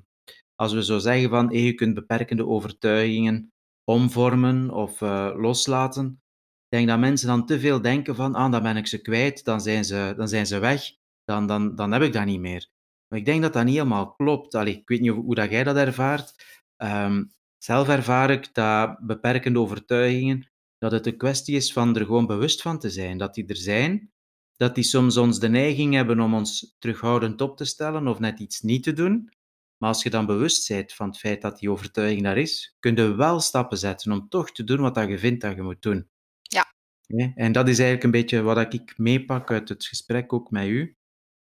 S3: als we zo zeggen van je kunt beperkende overtuigingen omvormen of eh, loslaten, ik denk dat mensen dan te veel denken van ah, dan ben ik ze kwijt, dan zijn ze, dan zijn ze weg, dan, dan, dan heb ik dat niet meer. Maar ik denk dat dat niet helemaal klopt. Allee, ik weet niet hoe, hoe dat jij dat ervaart. Ehm, zelf ervaar ik dat beperkende overtuigingen, dat het een kwestie is van er gewoon bewust van te zijn, dat die er zijn, dat die soms ons de neiging hebben om ons terughoudend op te stellen of net iets niet te doen. Maar als je dan bewust bent van het feit dat die overtuiging daar is, kun je wel stappen zetten om toch te doen wat dat je vindt dat je moet doen.
S1: Ja.
S3: Ja, En dat is eigenlijk een beetje wat ik meepak uit het gesprek ook met u.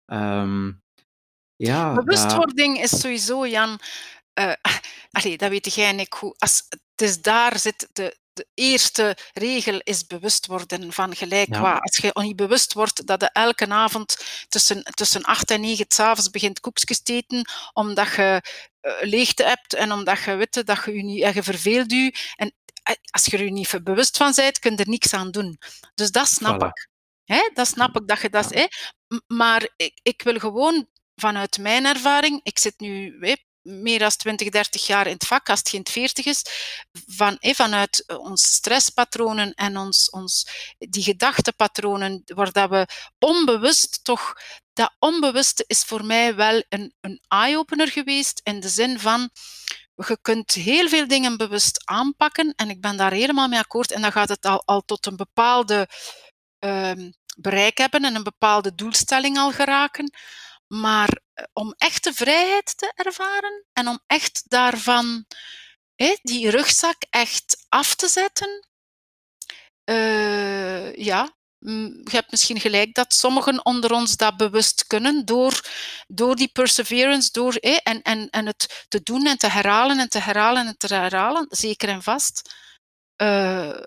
S3: Ehm, ja, dat,
S1: Bewustwording is sowieso, Jan. Eh *laughs* allee, dat weet jij en ik goed. Als, het is daar zit de, de eerste regel is bewust worden van gelijk
S3: Ja.
S1: Als je niet bewust wordt dat je elke avond tussen, tussen acht en negen s'avonds begint koekjes te eten, omdat je eh, leegte hebt en omdat je weet dat je je niet en je verveelt je. En als je er niet bewust van bent, kun je er niks aan doen. Dus dat snap
S3: Voilà.
S1: ik. Hè? Dat snap ik dat je dat... Hè? Maar ik, ik wil gewoon vanuit mijn ervaring, ik zit nu meer dan 20, 30 jaar in het vak, als het geen 40 is, van, hè, vanuit onze stresspatronen en ons, ons, die gedachtepatronen, waar dat we onbewust toch... Dat onbewuste is voor mij wel een, een eye-opener geweest, in de zin van je kunt heel veel dingen bewust aanpakken en ik ben daar helemaal mee akkoord. En dan gaat het al, al tot een bepaalde ehm, bereik hebben en een bepaalde doelstelling al geraken. Maar eh, om echte vrijheid te ervaren en om echt daarvan die rugzak echt af te zetten, eh, ja, mm, je hebt misschien gelijk dat sommigen onder ons dat bewust kunnen door, door die perseverance, door en, en, en het te doen en te herhalen en te herhalen en te herhalen, zeker en vast. Uh,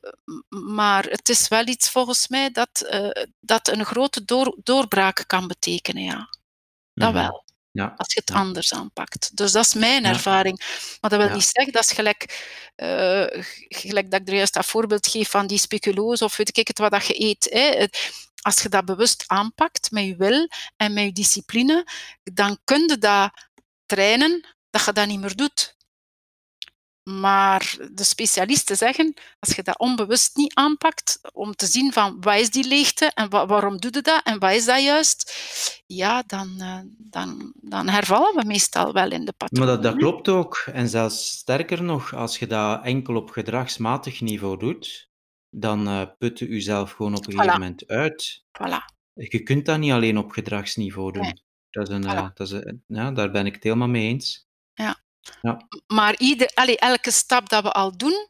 S1: maar het is wel iets volgens mij dat, dat een grote door, doorbraak kan betekenen, ja. Dat
S3: Mhm.
S1: wel.
S3: Ja.
S1: Als je het anders aanpakt. Dus dat is mijn
S3: Ja.
S1: ervaring. Maar dat wil
S3: Ja.
S1: niet zeggen, dat is gelijk, uh, gelijk dat ik er juist dat voorbeeld geef van die speculoos of weet ik het wat dat je eet. Hè. Als je dat bewust aanpakt met je wil en met je discipline, dan kun je dat trainen dat je dat niet meer doet. Maar de specialisten zeggen, als je dat onbewust niet aanpakt, om te zien van wat is die leegte en wa- waarom doe je dat en wat is dat juist, ja, dan, eh, dan, dan hervallen we meestal wel in de
S3: Maar
S1: patronen.
S3: dat, dat klopt ook. En zelfs sterker nog, als je dat enkel op gedragsmatig niveau doet, dan eh put je jezelf gewoon op een gegeven moment uit.
S1: Voilà.
S3: Je kunt dat niet alleen op gedragsniveau doen.
S1: Nee.
S3: Dat is een,
S1: Voilà.
S3: eh, dat is een, ja, daar ben ik het helemaal mee eens.
S1: Maar ieder, elke stap dat we al doen,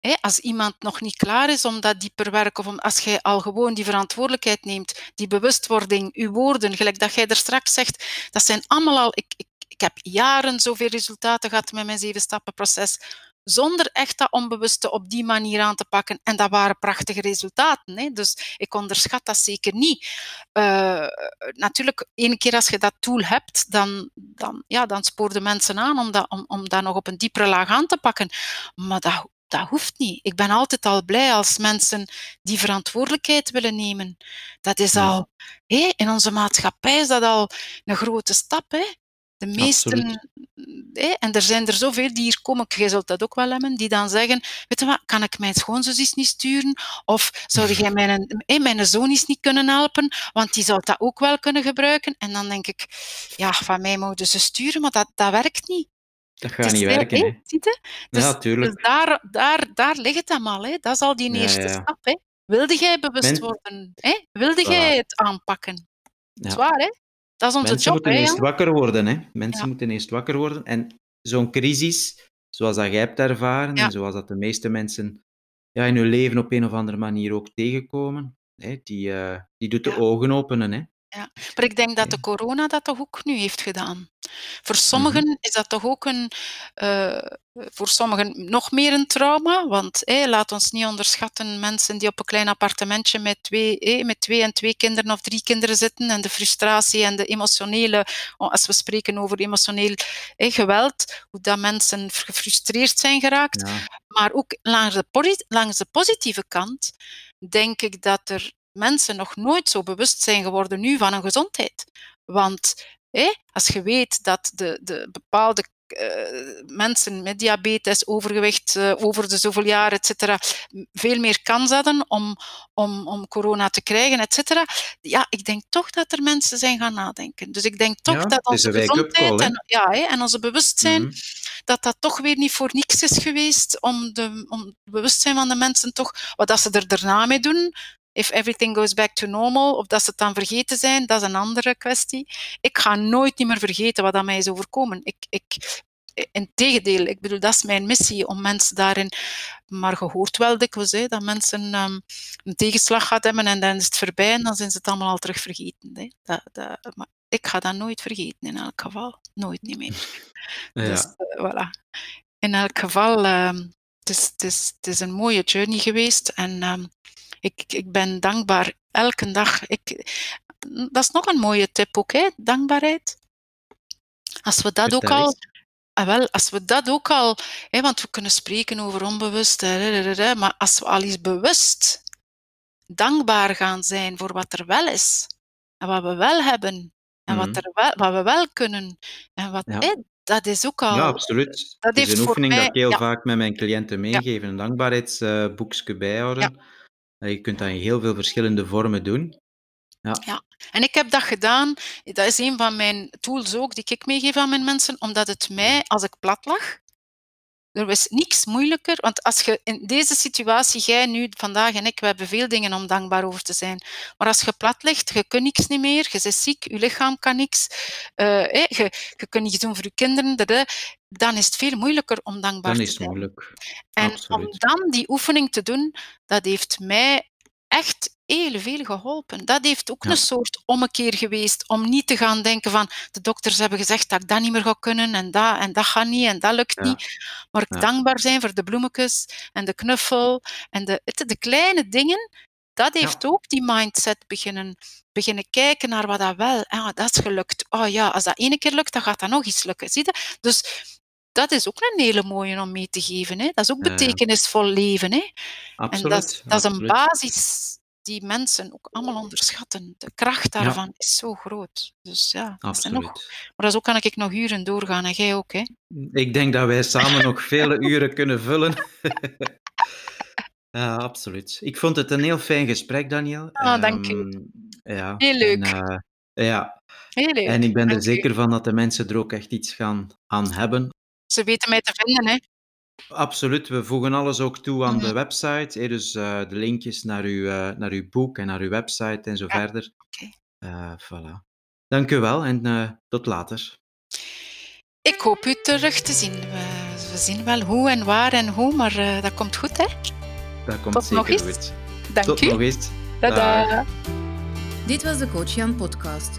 S1: hè, als iemand nog niet klaar is om dat dieper werk, of om, als jij al gewoon die verantwoordelijkheid neemt, die bewustwording, uw woorden, gelijk dat jij er straks zegt, dat zijn allemaal al... Ik, ik, ik heb jaren zoveel resultaten gehad met mijn zeven-stappen-proces, zonder echt dat onbewuste op die manier aan te pakken. En dat waren prachtige resultaten. Hè? Dus ik onderschat dat zeker niet. Uh, natuurlijk, één keer als je dat tool hebt, dan, dan, ja, dan spoorden mensen aan om dat, om, om dat nog op een diepere laag aan te pakken. Maar dat, dat hoeft niet. Ik ben altijd al blij als mensen die verantwoordelijkheid willen nemen. Dat is al, hé, in onze maatschappij is dat al een grote stap. Hè? De meesten,
S3: Absoluut.
S1: hé, en er zijn er zoveel die hier komen, jij zult dat ook wel hebben, die dan zeggen, weet je wat, kan ik mijn schoonzus eens niet sturen? Of zou jij mijn, hé, mijn zoon eens niet kunnen helpen? Want die zou dat ook wel kunnen gebruiken. En dan denk ik, ja, van mij mogen ze sturen, maar dat, dat werkt niet.
S3: Dat gaat niet werken.
S1: hé, ziet je? Dus,
S3: Ja,
S1: dus daar, daar, daar ligt het allemaal. Hè. Dat is al die eerste
S3: ja, ja.
S1: stap. Hè. Wilde jij bewust
S3: Men-
S1: worden? Hè? Wilde
S3: Voilà.
S1: jij het aanpakken?
S3: Ja.
S1: Zwaar, hè? Dat is onze
S3: Mensen
S1: job,
S3: moeten
S1: hè,
S3: eerst wakker worden. Hè? Mensen
S1: Ja.
S3: moeten eerst wakker worden. En zo'n crisis, zoals dat jij hebt ervaren, en zoals dat de meeste mensen ja, in hun leven op een of andere manier ook tegenkomen, hè, die, eh, die doet de ogen openen. Hè?
S1: Maar ik denk dat
S3: Ja.
S1: de corona dat toch ook nu heeft gedaan. Voor sommigen is dat toch ook een, eh, voor sommigen nog meer een trauma, want hé, laat ons niet onderschatten mensen die op een klein appartementje met twee, hé, met twee en twee kinderen of drie kinderen zitten en de frustratie en de emotionele, als we spreken over emotioneel hé, geweld, hoe dat mensen gefrustreerd zijn geraakt.
S3: Ja.
S1: Maar ook langs de, langs de positieve kant denk ik dat er mensen nog nooit zo bewust zijn geworden nu van hun gezondheid. Want hè, als je weet dat de, de bepaalde eh, mensen met diabetes, overgewicht, eh, over de zoveel jaar, et cetera, veel meer kans hadden om, om, om corona te krijgen, et cetera. Ja, ik denk toch dat er mensen zijn gaan nadenken. Dus ik denk toch
S3: Ja,
S1: dat onze gezondheid
S3: call,
S1: en, ja, hè, en onze bewustzijn
S3: Mhm.
S1: dat dat toch weer niet voor niks is geweest om, de, om het bewustzijn van de mensen toch, wat dat ze er daarna mee doen, if everything goes back to normal, of dat ze het dan vergeten zijn, dat is een andere kwestie. Ik ga nooit niet meer vergeten wat aan mij is overkomen. Ik, ik, integendeel, ik bedoel, dat is mijn missie, om mensen daarin... Maar je hoort wel dikwijls hè, dat mensen ehm, een tegenslag gaat hebben en dan is het voorbij en dan zijn ze het allemaal al terug vergeten. Hè. Dat, dat, maar ik ga dat nooit vergeten, in elk geval. Nooit niet meer. Dus
S3: Ja.
S1: eh, voilà. In elk geval, ehm, het, is, het, is, het is een mooie journey geweest en ehm, ik, ik ben dankbaar elke dag. Ik, dat is nog een mooie tip ook, hè? dankbaarheid. Als we dat ook al, ah, wel, als we dat ook al, hè, want we kunnen spreken over onbewust, maar als we al eens bewust dankbaar gaan zijn voor wat er wel is en wat we wel hebben en wat,
S3: Mhm.
S1: er wel, wat we wel kunnen en wat,
S3: Ja.
S1: hè, dat is ook al.
S3: Ja, absoluut.
S1: Dat
S3: is een oefening
S1: mij,
S3: dat ik heel
S1: ja,
S3: vaak met mijn cliënten meegeef. Een dankbaarheidsboekje bijhouden. Eh, Je kunt dat in heel veel verschillende vormen doen.
S1: Ja, en ik heb dat gedaan. Dat is een van mijn tools ook, die ik meegeef aan mijn mensen, omdat het mij, als ik plat lag, er was niks moeilijker. Want als je in deze situatie, jij nu, vandaag en ik, we hebben veel dingen om dankbaar over te zijn. Maar als je plat ligt, je kunt niks niet meer, je bent ziek, je lichaam kan niks, eh, je, je kunt niets doen voor je kinderen, dan is het veel moeilijker om dankbaar
S3: Dan
S1: te
S3: is het
S1: zijn.
S3: moeilijk.
S1: En om dan die oefening te doen, dat heeft mij echt heel veel geholpen. Dat heeft ook
S3: Ja.
S1: een soort ommekeer geweest om niet te gaan denken van de dokters hebben gezegd dat ik dat niet meer ga kunnen en dat en dat gaat niet en dat lukt
S3: Ja.
S1: niet. Maar
S3: Ja.
S1: dankbaar zijn voor de bloemetjes en de knuffel en de, het- de kleine dingen, dat heeft ook die mindset beginnen, beginnen kijken naar wat dat wel, ah, dat is gelukt. Oh ja, als dat ene keer lukt, dan gaat dat nog eens lukken. Zie je? Dus dat is ook een hele mooie om mee te geven. Hè? Dat is ook betekenisvol leven. Hè?
S3: Absoluut.
S1: En dat, is- dat is een basis die mensen ook allemaal onderschatten. De kracht daarvan is zo groot. Dus ja, nog, maar zo kan ik nog uren doorgaan en jij ook. Hè?
S3: Ik denk dat wij samen nog vele *laughs* uren kunnen vullen. *laughs* Ja, absoluut. Ik vond het een heel fijn gesprek, Daniel.
S1: Ah, dank u.
S3: Ehm, ja,
S1: Heel leuk.
S3: En, eh, ja,
S1: Heel leuk.
S3: en ik ben er
S1: Dank u.
S3: zeker van dat de mensen er ook echt iets gaan aan hebben.
S1: Ze weten mij te vinden. Hè?
S3: Absoluut. We voegen alles ook toe aan de
S1: Mhm.
S3: website. hè, Dus eh, de linkjes naar uw, eh, naar uw boek en naar uw website en zo
S1: Ja,
S3: verder.
S1: oké.
S3: Eh, voilà. Dank u wel en eh, tot later.
S1: Ik hoop u terug te zien. We, we zien wel hoe en waar en hoe, maar eh, dat komt goed. Hè?
S3: Dat komt
S1: Tot nog
S3: zeker
S1: eens.
S3: goed.
S1: Dank
S3: Tot
S1: u.
S3: nog eens.
S1: Tada.
S2: Dit was de Coach Jan podcast.